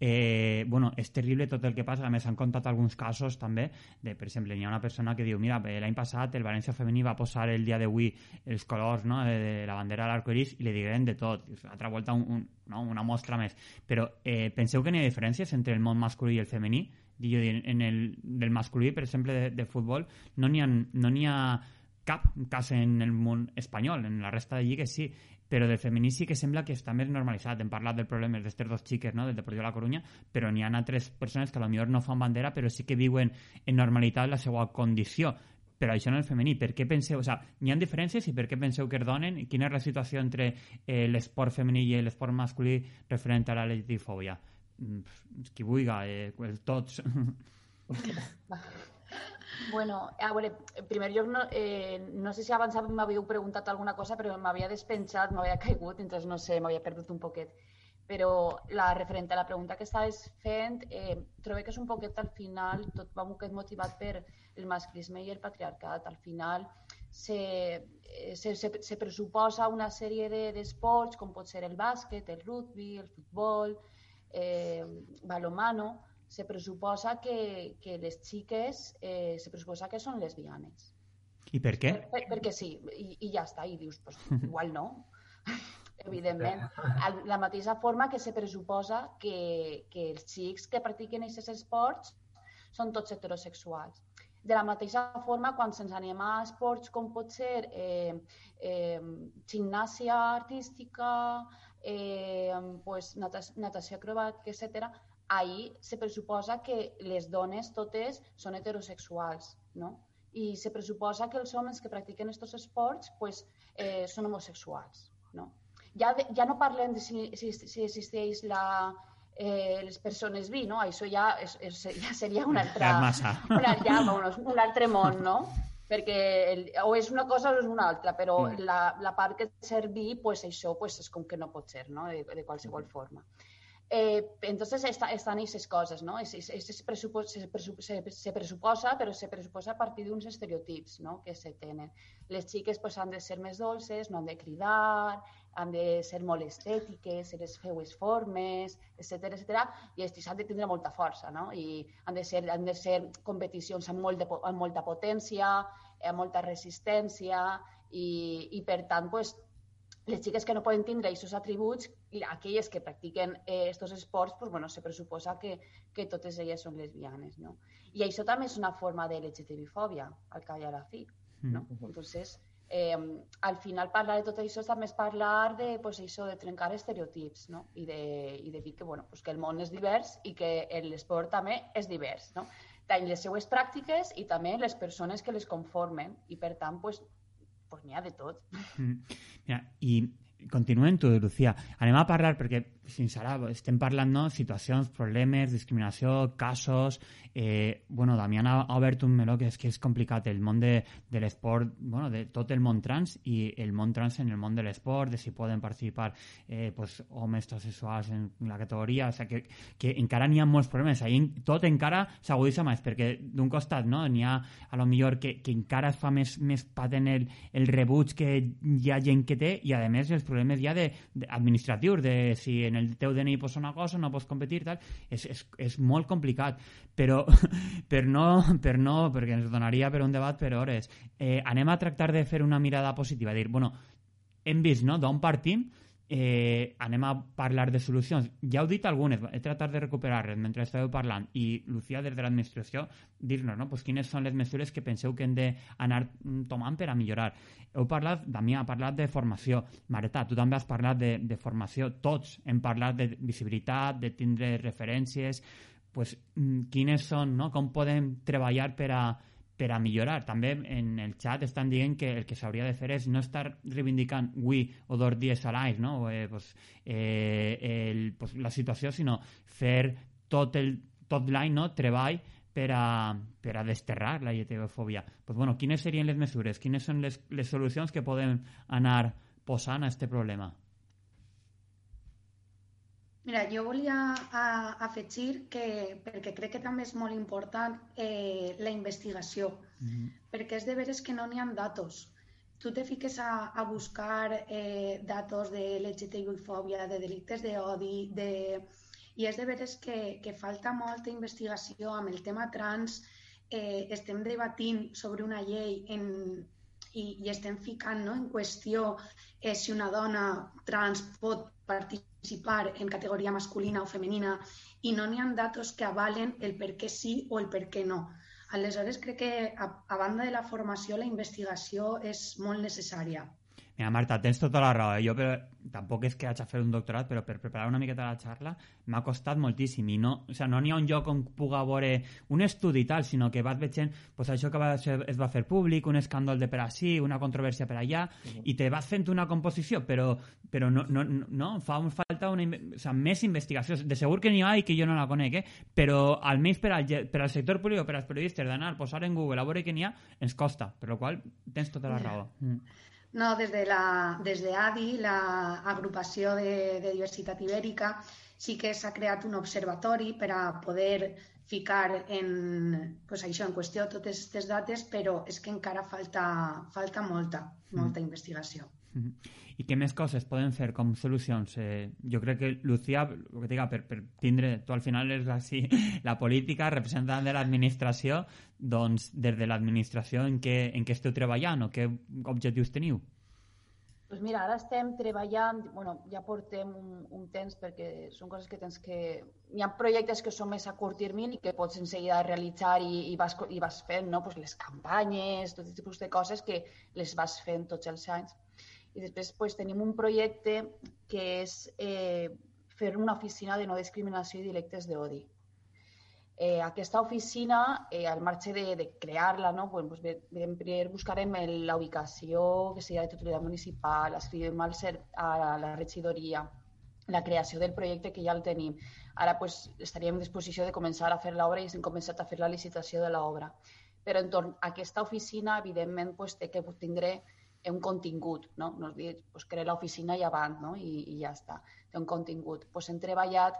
Eh, bueno, és terrible tot el que passa. A més, han contat alguns casos també. De, per exemple, hi ha una persona que diu mira, l'any passat el València femení va posar el dia d'avui els colors no, de, la bandera de l'arcoiris i li digueren de tot. Altra volta un, un, no, una mostra més. Però eh, penseu que n'hi ha diferències entre el món masculí i el femení? Jo, en el del masculí, per exemple, de, de futbol, no n'hi ha, no ha cap cas en el món espanyol. En la resta de lligues sí però del femení sí que sembla que està més normalitzat. Hem parlat del problema d'estes dos xiques, no?, del Deportiu de la Corunya, però n'hi ha altres persones que potser no fan bandera, però sí que viuen en normalitat la seva condició. Però això no és femení. Per què penseu... O sigui, n'hi ha diferències i per què penseu que es donen? Quina és la situació entre eh, l'esport femení i l'esport masculí referent a la legitifòbia? Mm, qui vulgui, eh, tots. (laughs) Bueno, a veure, en primer lloc, no, eh, no sé si abans m'havíeu preguntat alguna cosa, però m'havia despenjat, m'havia caigut, entonces no sé, m'havia perdut un poquet. Però la referent a la pregunta que estaves fent, eh, trobo que és un poquet al final, tot va un poquet motivat per el masclisme i el patriarcat. Al final se, eh, se, se, se pressuposa una sèrie d'esports, de, com pot ser el bàsquet, el rugby, el futbol, eh, balomano, se pressuposa que, que les xiques eh, se pressuposa que són lesbianes. I per què? Per, perquè sí, i, i ja està, i dius, pues, igual no. (laughs) Evidentment, la mateixa forma que se pressuposa que, que els xics que practiquen aquests esports són tots heterosexuals. De la mateixa forma, quan se'ns anem a esports com pot ser eh, eh, gimnàsia artística, eh, pues, natació acrobàtica, etc., ahir se pressuposa que les dones totes són heterosexuals, no? I se pressuposa que els homes que practiquen aquests esports pues, eh, són homosexuals, no? Ja, de, ja no parlem de si, si, si existeix la, eh, les persones bi, no? Això ja, és, és, ja seria un altre, una, (laughs) ja, (laughs) un, un altre món, no? perquè el, o és una cosa o és una altra, però mm. la, la part que ser bi, pues això pues, és com que no pot ser, no? de, de qualsevol mm. Eh, entonces está, están esas cosas, ¿no? Es, es, es presupo, se, se, se, presuposa, però se presuposa a partir d'uns estereotips no? que se tenen. Les xiques pues, han de ser més dolces, no han de cridar, han de ser molt estètiques, se les feues formes, etc etc. i aquests han de tindre molta força, no? I han de ser, han de ser competicions amb, molt de, amb molta potència, amb molta resistència, i, i per tant, pues, les xiques que no poden tindre aquests atributs, aquelles que practiquen aquests eh, esports, pues, bueno, se pressuposa que, que totes elles són lesbianes, no? I això també és una forma de LGTB-fòbia, al cap i a la fi, no? Mm. Entonces, eh, al final parlar de tot això també és parlar de, pues, això, de trencar estereotips, no? I de, i de dir que, bueno, pues, que el món és divers i que l'esport també és divers, no? Tant les seues pràctiques i també les persones que les conformen i, per tant, pues, pues n'hi ha de tot. Mm. Mira, i continuem tu, Lucía. Anem a parlar, perquè ara estem parlant no, situacions, problemes, discriminació, casos... Eh, bueno, Damián ha, obert un meló que és que és complicat, el món de, de l'esport, bueno, de tot el món trans i el món trans en el món de l'esport, de si poden participar eh, pues, homes transsexuals en la categoria, o sea, que, que encara n'hi ha molts problemes, ahí tot encara s'agudissa més, perquè d'un costat no, n'hi ha a lo millor que, que encara es fa més, més patent el, el rebuig que hi ha gent que té i a més els problemes ja de, de administratius, de si en el teu DNI posa una cosa, no pots competir, tal, és, és, és molt complicat, però (laughs) per no, per no, perquè ens donaria per un debat per hores, eh, anem a tractar de fer una mirada positiva, dir, bueno, hem vist no, d'on partim, eh, anem a parlar de solucions. Ja heu dit algunes, he tratat de recuperar-les mentre estàveu parlant i Lucía, des de l'administració, dir-nos no? pues quines són les mesures que penseu que hem d'anar tomant per a millorar. Heu parlat, Damià ha parlat de formació. Mareta, tu també has parlat de, de formació. Tots hem parlat de visibilitat, de tindre referències, pues, mm, quines són, no? com podem treballar per a, per a millorar. També en el xat estan dient que el que s'hauria de fer és no estar reivindicant avui o dos dies a l'any no? eh, pues, eh, el, pues, la situació, sinó fer tot el tot l'any no? treball per a, desterrar la lletefòbia. Pues, bueno, quines serien les mesures? Quines són les, les solucions que podem anar posant a aquest problema? Mira, jo volia afegir que, perquè crec que també és molt important eh, la investigació, mm -hmm. perquè és de veres que no n'hi ha datos. Tu te fiques a, a buscar eh, datos de LGTBI-fòbia, de delictes d'odi, de... i és de veres que, que falta molta investigació amb el tema trans. Eh, estem debatint sobre una llei en, i, i estem ficant no, en qüestió eh, si una dona trans pot participar en categoria masculina o femenina i no n'hi ha datos que avalen el per què sí o el per què no. Aleshores, crec que a, a banda de la formació, la investigació és molt necessària. Mira, Marta, tens tota la raó. Eh? Jo però, tampoc és que haig fer un doctorat, però per preparar una miqueta la xarra m'ha costat moltíssim. I no o sea, no n'hi ha un lloc on puga veure un estudi i tal, sinó que vas veient pues, això que va ser, es va fer públic, un escàndol de per així, una controvèrsia per allà, uh -huh. i te vas fent una composició, però, però no, no, no, fa un falta una, o sea, més investigació. De segur que n'hi ha i que jo no la conec, eh? però almenys per al, per al sector públic o per als periodistes d'anar, posar en Google a veure què n'hi ha, ens costa, per la qual tens tota la raó. Mm. No, des de, la, des de ADI, l'agrupació de, de diversitat ibèrica, sí que s'ha creat un observatori per a poder ficar en, pues això, en qüestió totes aquestes dates, però és que encara falta, falta molta, molta mm. investigació. I què més coses poden fer com solucions? Eh, jo crec que, Lucía, el que diga, per, per tindre, tu al final és així, (laughs) la política, representant de l'administració, doncs des de l'administració en, què, en què esteu treballant o què objectius teniu? Pues mira, ara estem treballant, bueno, ja portem un, un temps perquè són coses que tens que... Hi ha projectes que són més a curt termini que pots en seguida realitzar i, i, vas, i vas fent no? pues les campanyes, tot tipus de coses que les vas fent tots els anys. I després pues, tenim un projecte que és eh, fer una oficina de no discriminació i directes d'odi. Eh, aquesta oficina, eh, al marge de, de crear-la, no? pues, pues, primer buscarem la ubicació que seria de titularitat municipal, escrivim al ser, a la regidoria, la creació del projecte que ja el tenim. Ara pues, estaríem en disposició de començar a fer l'obra i hem començat a fer la licitació de l'obra. Però entorn a aquesta oficina, evidentment, pues, té que tindre un contingut, no? No dir, pues, crear l'oficina i avant, no? I, i ja està. Té un contingut. Pues, hem treballat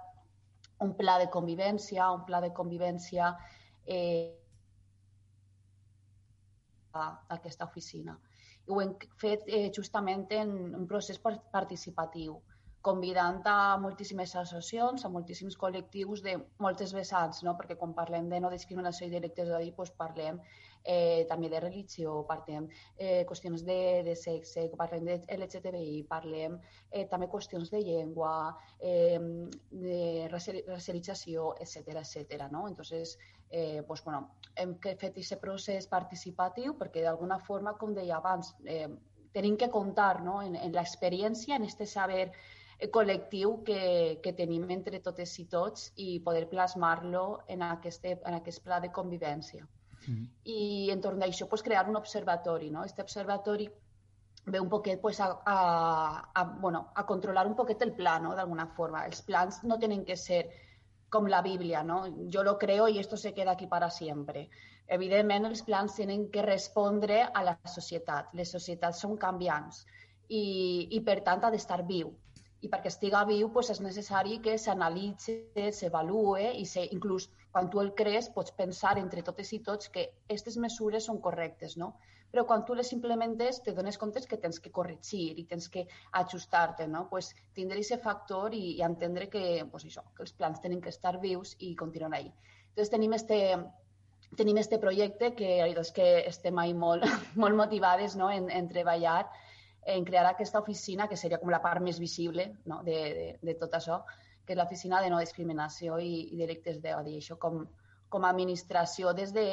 un pla de convivència, un pla de convivència eh, a aquesta oficina. I ho hem fet eh, justament en un procés participatiu convidant a moltíssimes associacions, a moltíssims col·lectius de moltes vessants, no? perquè quan parlem de no discriminació i directes d'odi, doncs parlem eh, també de religió, parlem eh, qüestions de, de sexe, parlem de LGTBI, parlem eh, també qüestions de llengua, eh, de racialització, etc etc. no? Entonces, eh, pues, bueno, hem fet aquest procés participatiu perquè d'alguna forma, com deia abans, eh, tenim que comptar no? en, en l'experiència, en este saber col·lectiu que, que tenim entre totes i tots i poder plasmar-lo en, aquest, en aquest pla de convivència. Mm. I entorn d'això pues, crear un observatori. No? Este observatori ve un poquet pues, a, a, a, bueno, a controlar un poquet el pla, no? d'alguna forma. Els plans no tenen que ser com la Bíblia, no? Jo lo creo i esto se queda aquí para siempre. Evidentment, els plans tenen que respondre a la societat. Les societats són canviants i, i per tant, ha d'estar viu i perquè estiga viu pues, és necessari que s'analitzi, s'avalue i se, inclús quan tu el crees pots pensar entre totes i tots que aquestes mesures són correctes, no? Però quan tu les implementes te dones compte que tens que corregir i tens que ajustar-te, no? Pues, tindre aquest factor i, i entendre que, pues, això, que els plans tenen que estar vius i continuar ahí. Entonces tenim este, tenim este projecte que, és que estem ahí molt, (laughs) molt motivades no? en, en treballar en crear aquesta oficina, que seria com la part més visible no? de, de, de tot això, que és l'oficina de no discriminació i, i delictes d'odi. Això com, com a administració des de,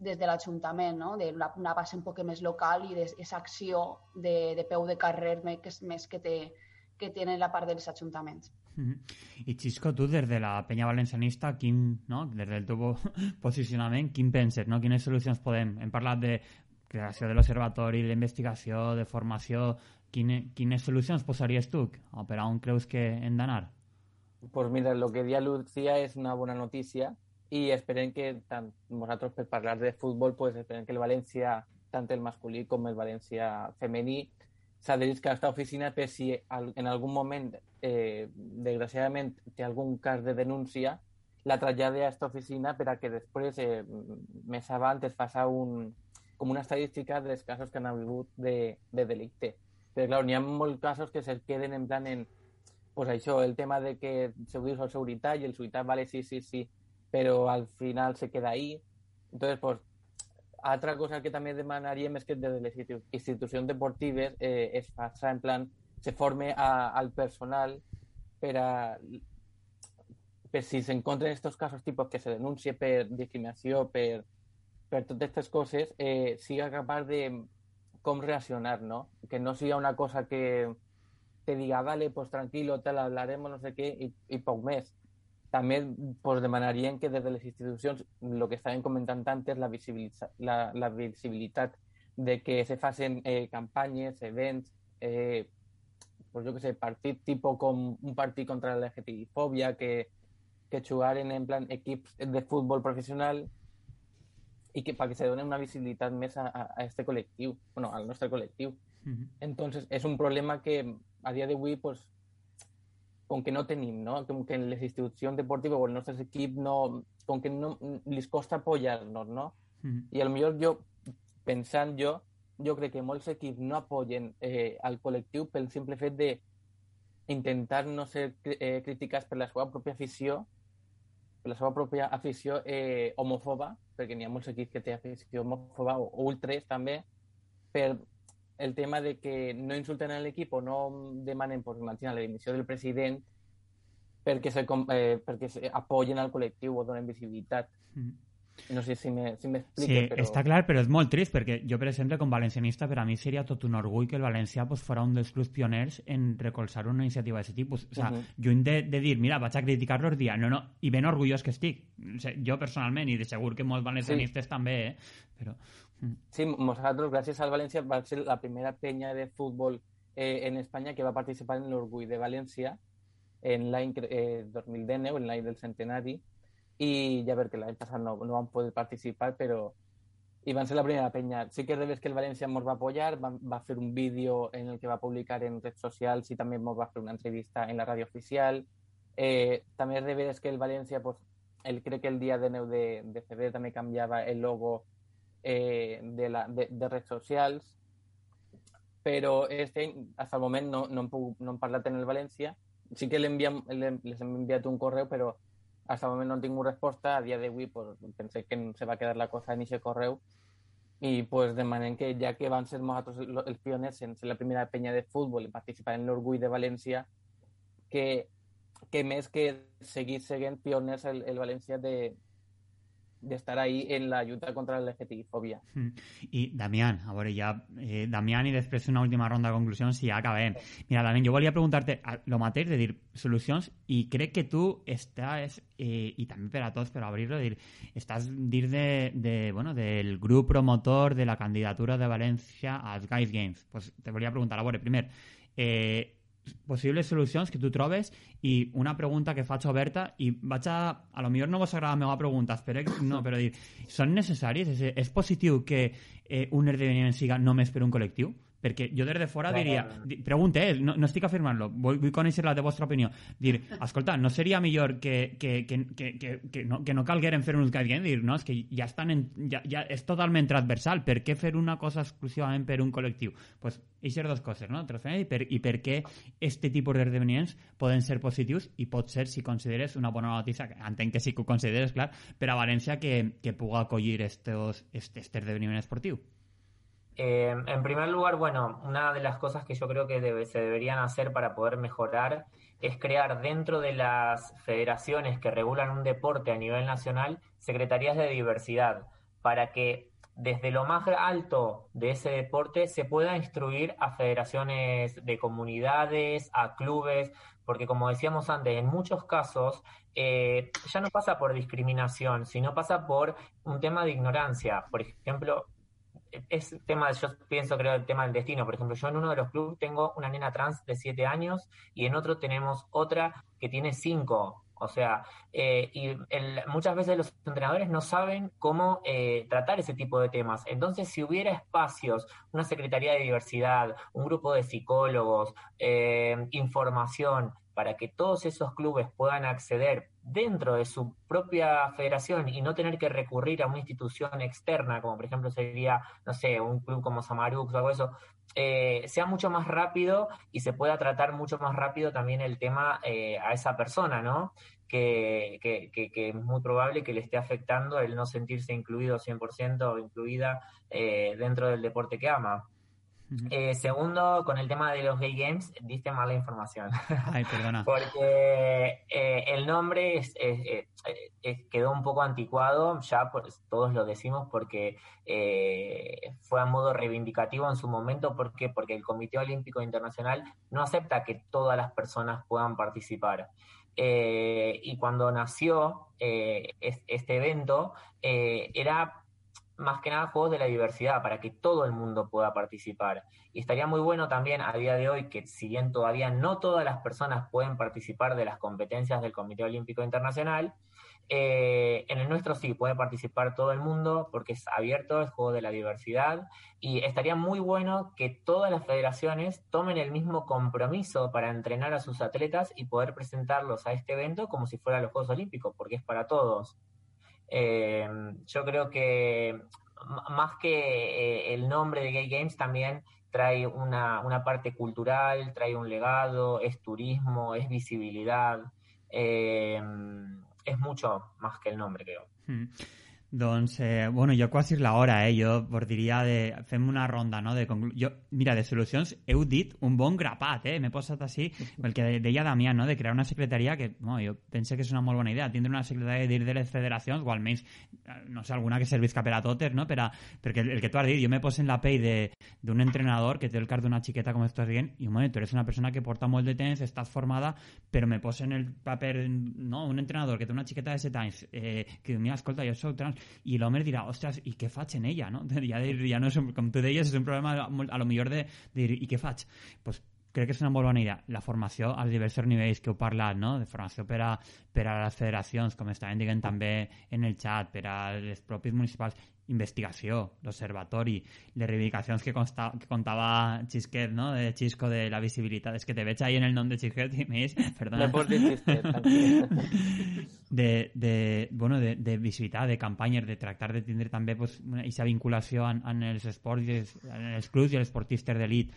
des de l'Ajuntament, no? de una, una base un poc més local i d'aquesta acció de, de peu de carrer més, més que, té, que tenen la part dels ajuntaments. Mm -hmm. I Xisco, tu des de la penya valencianista, quin, no? des del teu (laughs) posicionament, quin penses? No? Quines solucions podem? Hem parlat de creació de l'observatori, d'investigació, de formació... Quine, quines solucions posaries tu? O per on creus que hem d'anar? Pues mira, lo que dia Lucía és una bona notícia i esperem que tant nosaltres per parlar de futbol pues esperem que el València, tant el masculí com el València femení, s'adherís a aquesta oficina per si en algun moment, eh, desgraciadament, té algun cas de denúncia, la trasllada a aquesta oficina per a que després, eh, més avant, es un, com una estadística dels casos que han hagut de, de delicte. Però, clar, n'hi ha molts casos que se queden en plan en, pues això, el tema de que se ho dius al seguretat i el seguretat vale sí, sí, sí, però al final se queda ahí. Entonces, pues, altra cosa que també demanaríem és que des de les institucions eh, es faci en plan, se forme a, al personal per a per si s'encontren aquests casos tipus que se denuncie per discriminació, per, per totes aquestes coses, eh, siga capaç de com reaccionar, ¿no? Que no sigui una cosa que te diga, vale, pues tranquilo, te la hablaremos, no sé què, i, i poc més també pues, demanarien que des de les institucions, el que estàvem comentant antes, la, visibilitat, la, la visibilitat de que se facin eh, campanyes, events, eh, pues jo que sé, partit tipus com un partit contra la LGTBI-fòbia, que, que jugaren en plan equips de futbol professional i que perquè se doni una visibilitat més a, a, a este col·lectiu, bueno, al nostre col·lectiu. Uh -huh. Entonces, és un problema que a dia d'avui pues, com que no tenim, no? Com que en les institucions deportives o els nostres equips no, com que no les costa apoyar-nos, no? Mm -hmm. I a lo millor jo, pensant jo, jo crec que molts equips no apoyen eh, al col·lectiu pel simple fet de intentar no ser eh, criticats per la seva pròpia afició, per la seva pròpia afició eh, homofoba, perquè n'hi ha molts equips que té afició homofoba o, o ultres també, per el tema de que no insulten a l'equip o no demanen, pues, imagina, la dimissió del president perquè, se, eh, perquè se apoyen al col·lectiu o donen visibilitat. Mm. No sé si m'explico, sí, però... està clar, però és molt trist, perquè jo, per exemple, com valencianista, per a mi seria tot un orgull que el valencià pues, farà un dels clubs pioners en recolzar una iniciativa d'aquest tipus. O sea, uh -huh. lluny de, de dir, mira, vaig a criticar-los, dia, no, no, i ben orgullós que estic. O sea, jo, personalment, i de segur que molts valencianistes sí. també, eh? Però... Sí, nosaltres, gràcies al València, va ser la primera penya de futbol eh, en Espanya que va participar en l'Orgull de València en l'any eh, 2019, en l'any del centenari, i ja que l'any passat no, no van poder participar, però i van ser la primera penya. Sí que és que el València ens va apoyar, va, va fer un vídeo en el que va publicar en redes socials i també ens va fer una entrevista en la ràdio oficial. Eh, també és que el València, pues, el, crec que el dia de 9 de, de febrer també canviava el logo eh, de, la, de, de redes socials, però este any, fins al moment, no, no, hem, pogut, no hem parlat en el València. Sí que enviam, les hem enviat un correu, però fins al moment no he tingut resposta. A dia d'avui pues, pensé que se va quedar la cosa en aquest correu i pues, demanem que ja que van ser nosaltres els pioners en ser la primera penya de futbol i participar en l'orgull de València, que, que més que seguir seguint pioners el, el València de, de estar ahí en la lluita contra la LGTBI-fòbia. Mm. I, Damián, a veure, ja, eh, Damián, i després una última ronda de conclusions i ja acabem. Mira, Damián, jo volia preguntar-te el mateix, de dir, solucions, i crec que tu estàs, eh, i també per a tots, per obrir-lo, dir, estàs dins de, de, bueno, del grup promotor de la candidatura de València als Guys Games. Pues te volia preguntar, a veure, primer, eh, possibles solucions que tu trobes i una pregunta que faig oberta i vaig a... A lo millor no vos agrada la meva pregunta, espero que no, però dir, són necessaris? És, és positiu que eh, un esdeveniment siga només per un col·lectiu? Perquè jo des de fora Clar, diria... Di, pregunte, eh, no, no estic afirmant-lo, vull, vull conèixer la de vostra opinió. Dir, escolta, no seria millor que, que, que, que, que, que, no, que no calgueren fer un guideline? Dir, no, és que ja, estan en, ja, ja és totalment transversal. Per què fer una cosa exclusivament per un col·lectiu? pues, aquestes dues coses, no? I per, I per què este tipus d'esdeveniments poden ser positius i pot ser, si consideres una bona notícia, entenc que sí que ho consideres, clar, per a València que, que puga acollir estos, este, este esdeveniment esportiu. Eh, en primer lugar, bueno, una de las cosas que yo creo que se deberían hacer para poder mejorar es crear dentro de las federaciones que regulan un deporte a nivel nacional secretarías de diversidad para que desde lo más alto de ese deporte se pueda instruir a federaciones de comunidades, a clubes, porque como decíamos antes, en muchos casos eh, ya no pasa por discriminación, sino pasa por un tema de ignorancia. Por ejemplo, es tema, yo pienso, creo, el tema del destino. Por ejemplo, yo en uno de los clubes tengo una nena trans de 7 años y en otro tenemos otra que tiene 5. O sea, eh, y muchas veces los entrenadores no saben cómo eh, tratar ese tipo de temas. Entonces, si hubiera espacios, una Secretaría de Diversidad, un grupo de psicólogos, eh, información, para que todos esos clubes puedan acceder dentro de su propia federación y no tener que recurrir a una institución externa, como por ejemplo sería, no sé, un club como Samarux o algo eso, eh, sea mucho más rápido y se pueda tratar mucho más rápido también el tema eh, a esa persona, ¿no? Que, que, que, es muy probable que le esté afectando el no sentirse incluido 100% o incluida eh, dentro del deporte que ama. Eh, segundo, con el tema de los gay games, diste mala información. (laughs) Ay, perdona. Porque eh, el nombre eh, quedó un poco anticuado, ya todos lo decimos, porque fue a modo reivindicativo en su momento. ¿Por qué? Porque el Comité Olímpico Internacional no acepta que todas las personas puedan participar. y cuando nació este evento, era más que nada juegos de la diversidad, para que todo el mundo pueda participar. Y estaría muy bueno también a día de hoy que si bien todavía no todas las personas pueden participar de las competencias del Comité Olímpico Internacional, eh, en el nuestro sí puede participar todo el mundo porque es abierto, es juego de la diversidad y estaría muy bueno que todas las federaciones tomen el mismo compromiso para entrenar a sus atletas y poder presentarlos a este evento como si fuera los Juegos Olímpicos, porque es para todos. Eh, yo creo que más que eh, el nombre de Gay Games también trae una, una, parte cultural, trae un legado, es turismo, es visibilidad, eh, es mucho más que el nombre, creo. Hmm. Doncs, eh, bueno, jo és l'hora, eh? Jo diria de... Fem una ronda, no? De conclu... jo, mira, de solucions heu dit un bon grapat, eh? M'he posat així, el que deia Damià, no? De crear una secretaria que, no, jo penso que és una molt bona idea, tindre una secretaria de, de les federacions, o almenys, eh, no sé, alguna que servisca per a totes, no? Per a, perquè el, que tu has dit, jo me poso en la pell d'un entrenador que té el car d'una xiqueta, com estàs dient, i moment, tu eres una persona que porta molt de temps, estàs formada, però me poso en el paper, no? Un entrenador que té una xiqueta de 7 anys, eh, que mira, escolta, jo soc trans, i l'home dirà, ostres, i què faig en ella? No? (laughs) Ja, ja no és, com tu deies, és un problema a lo millor de, de dir, i què faig? pues, crec que és una molt bona idea. La formació als diversos nivells que heu parlat, no? de formació per a, per a les federacions, com estaven dient també en el xat, per a les propis municipals, investigació, l'observatori, les reivindicacions que, consta, que contava Xisquet, no? de Xisco de la visibilitat. És que te veig ahí en el nom de Xisquet i més, (laughs) perdona. No pots dir Xisquet, de, de, bueno, de, de visibilitat, de campanyes, de tractar de tindre també pues, aquesta vinculació en, en els esports, en els clubs i els esportistes d'elit.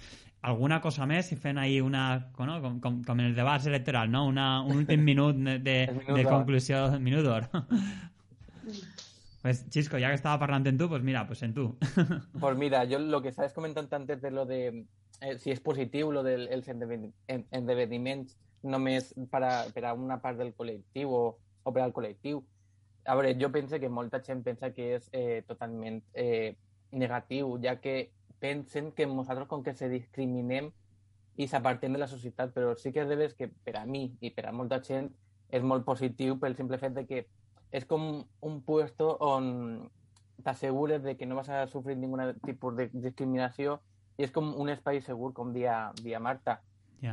Alguna cosa més, si fent ahí una, no? com, com, com en el debat electoral, no? una, un últim minut de, de, de conclusió, minut d'or. Pues Chisco, ya que estaba hablando en tú, pues mira, pues en tú. (laughs) Pues mira, yo lo que sabes comentando antes de lo de eh, si es positivo lo del el no només para, para una part del col·lectiu o per al col·lectiu. A veure, jo penso que molta gent pensa que és eh, totalment eh, negatiu, ja que pensen que nosaltres com que se discriminem i s'apartem de la societat, però sí que és que per a mi i per a molta gent és molt positiu pel simple fet de que es como un puesto on t'assegures de que no vas a sufrir ningún tipo de discriminación y es como un espacio seguro como día, día Marta.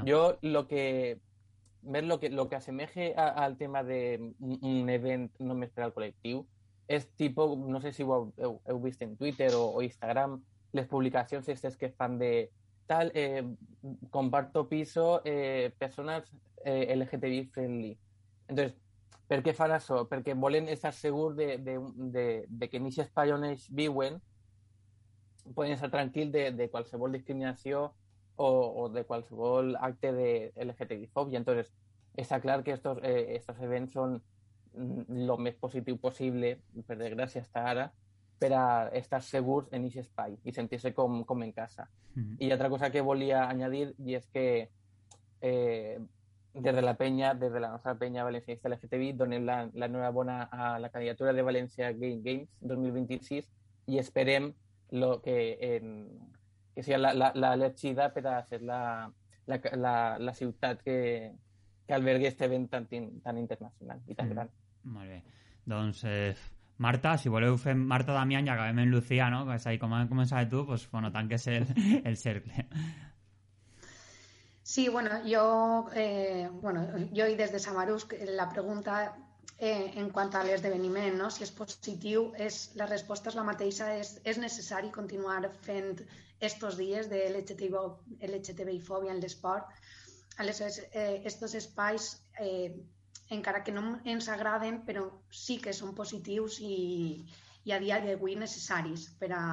Yo lo que ver lo que lo que asemeje al tema de un, evento no me espera el colectivo es tipo, no sé si he visto en Twitter o, Instagram, las publicaciones estas que fan de tal, eh, comparto piso, eh, personas eh, LGTBI friendly. Entonces, Per què fan això? Perquè volen estar segurs de, de, de, de que en on ells viuen poden estar tranquils de, de qualsevol discriminació o, o de qualsevol acte de LGTBI-fòbia. Entonces, està clar que estos, eh, estos events són lo més positiu possible, per desgràcia, hasta ara, per a estar segurs en aquest espai i sentir-se com, com en casa. Mm -hmm. I altra cosa que volia añadir i és que eh, des de la penya, des de la nostra penya valencianista LGTBI, donem la, la enhorabona a la candidatura de València Game Games 2026 i esperem lo que, en, que sigui l'elegida per a ser la, la, la, la ciutat que, que albergui aquest event tan, tan internacional i tan mm. gran. Molt bé. Doncs, eh, Marta, si voleu fer Marta Damián i acabem en Lucía, no? Que és ahí, com has començat tu, pues, bueno, tanques el, el cercle. Sí, bueno, yo, eh, bueno, yo y desde Samarús, la pregunta eh, en quant a l'esdeveniment, no? si és positiu, és, la resposta és la mateixa, és, és necessari continuar fent estos dies de LGTBI-fòbia en l'esport. Aleshores, eh, estos espais eh, encara que no ens agraden, però sí que són positius i, i a dia d'avui necessaris per a,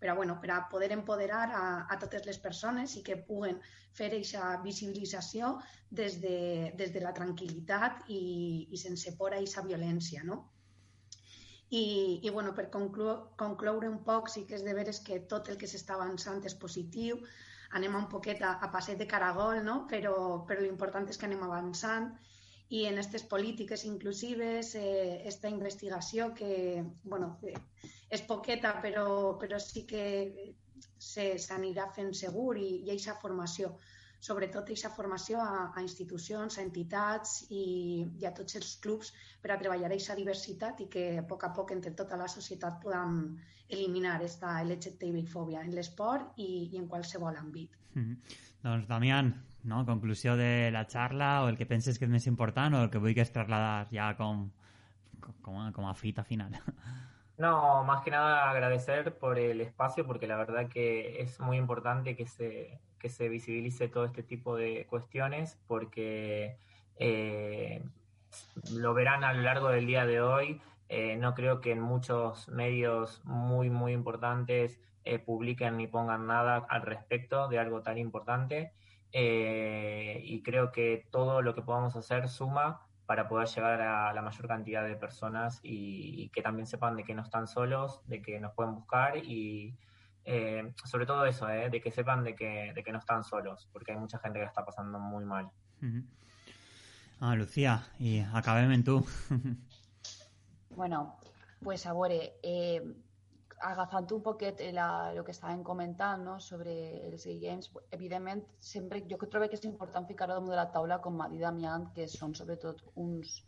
per a, bueno, per a poder empoderar a, a totes les persones i que puguen fer aquesta visibilització des de, des de la tranquil·litat i, i sense por a aquesta violència, no? I, i bueno, per conclu concloure un poc, sí que és de veres que tot el que s'està avançant és positiu, anem un poquet a, a passet de caragol, no? però, però l'important és que anem avançant i en aquestes polítiques inclusives, eh, investigació que, bueno, és poqueta, però, però sí que s'anirà fent segur i, i aquesta formació, sobretot aquesta formació a, a institucions, a entitats i, i a tots els clubs per a treballar aquesta diversitat i que a poc a poc entre tota la societat podem eliminar aquesta LGTBI-fòbia en l'esport i, i en qualsevol àmbit. Mm -hmm. Doncs, Damián, no? conclusió de la xarra o el que penses que és més important o el que vulguis trasladar ja com, com, a, com a fita final. No, más que nada agradecer por el espacio porque la verdad que es muy importante que se, que se visibilice todo este tipo de cuestiones porque eh, lo verán a lo largo del día de hoy. Eh, no creo que en muchos medios muy, muy importantes eh, publiquen ni pongan nada al respecto de algo tan importante. Eh, y creo que todo lo que podamos hacer suma para poder llegar a la mayor cantidad de personas y, que también sepan de que no están solos, de que nos pueden buscar y sobre todo eso, de que sepan de que, de que no están solos, porque hay mucha gente que está pasando muy mal. Ah, Lucía, y acabemos en tú. (laughs) bueno, pues ahora, agafant un poquet la, el que estàvem comentant no? sobre els games, evidentment, sempre jo trobo que és important ficar-ho damunt de la taula, com ha dit Damián, que són sobretot uns,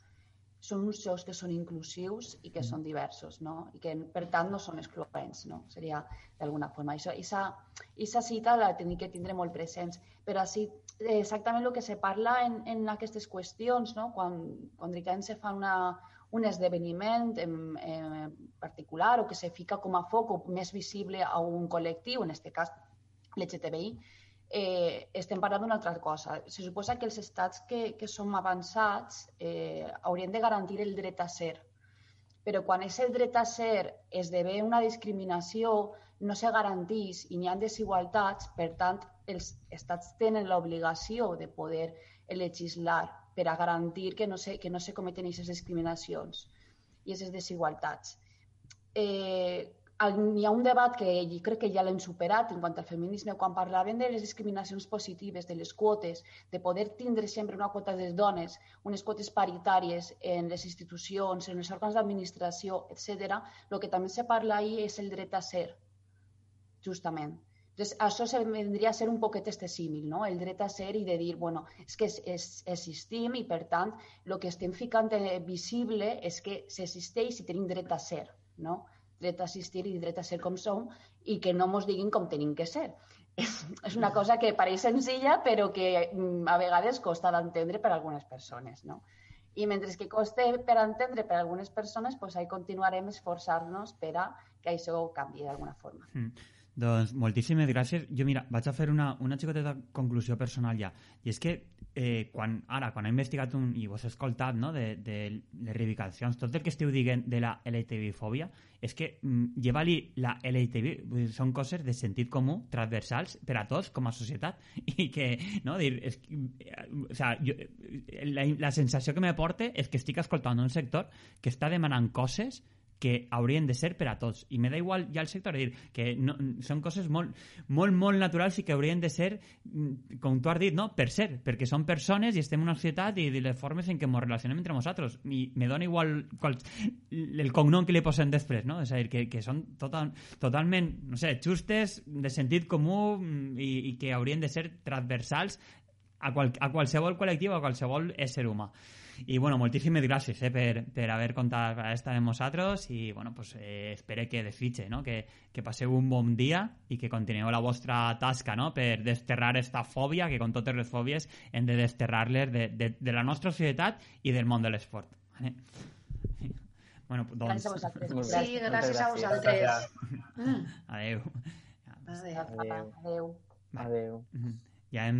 són uns jocs que són inclusius i que mm. són diversos, no? I que, per tant, no són excloents, no? Seria d'alguna forma. Això, isa cita la tenim que tindre molt presents, però així, exactament el que se parla en, en aquestes qüestions, no? Quan, quan se fa una, un esdeveniment en, en particular o que se fica com a foc més visible a un col·lectiu, en aquest cas l'LGTBI, eh, estem parlant d'una altra cosa. Se suposa que els estats que, que som avançats eh, haurien de garantir el dret a ser, però quan és el dret a ser esdevé una discriminació, no se garantís i n'hi ha desigualtats, per tant, els estats tenen l'obligació de poder legislar per a garantir que no se, que no se cometen aquestes discriminacions i aquestes desigualtats. Eh, hi ha un debat que jo crec que ja l'hem superat en quant al feminisme, quan parlaven de les discriminacions positives, de les quotes, de poder tindre sempre una quota de dones, unes quotes paritàries en les institucions, en els òrgans d'administració, etc. el que també se parla ahir és el dret a ser, justament. Entonces, això se vendria a ser un poquet este símil, no? el dret a ser i de dir, bueno, és que es, es, existim i, per tant, el que estem ficant visible és que s'existeix i tenim dret a ser, no? dret a assistir i dret a ser com som i que no mos diguin com tenim que ser. És, és una cosa que pareix senzilla, però que mm, a vegades costa d'entendre per a algunes persones, no? I mentre que costa per entendre per a algunes persones, pues ahí continuarem esforçant-nos per a que això canvi d'alguna forma. Mm. Doncs moltíssimes gràcies. Jo, mira, vaig a fer una, una xicoteta conclusió personal ja. I és que eh, quan, ara, quan he investigat un, i vos he escoltat no, de, de les reivindicacions, tot el que esteu dient de la LGTB-fòbia, és que mm, lleva-li la LGTB, són coses de sentit comú, transversals, per a tots com a societat, (laughs) i que, no, dir, és, o sea, jo, la, la sensació que me porta és que estic escoltant un sector que està demanant coses que haurien de ser per a tots. I me da igual ja el sector, dir, que no, són coses molt, molt, molt naturals i que haurien de ser, mm, com tu has dit, no? per ser, perquè són persones i estem en una societat i de les formes en què ens relacionem entre nosaltres. I me dona igual qual, el cognom que li posem després, no? És a dir, que, que són total, totalment, no sé, justes, de sentit comú mm, i, i que haurien de ser transversals a, qual, a qualsevol col·lectiu, a qualsevol ésser humà. I, bueno, moltíssimes gràcies eh, per, per haver comptat esta amb nosaltres i, bueno, pues, eh, espero que desfitxe, no? que, que passeu un bon dia i que continueu la vostra tasca no? per desterrar esta fòbia, que com totes les fòbies hem de desterrar-les de, de, de la nostra societat i del món de l'esport. Vale? (laughs) Bueno, doncs... Gràcies a vosaltres. Sí, gràcies a vosaltres. Adeu. Adéu. Adéu. Adéu. Adéu. Ja hem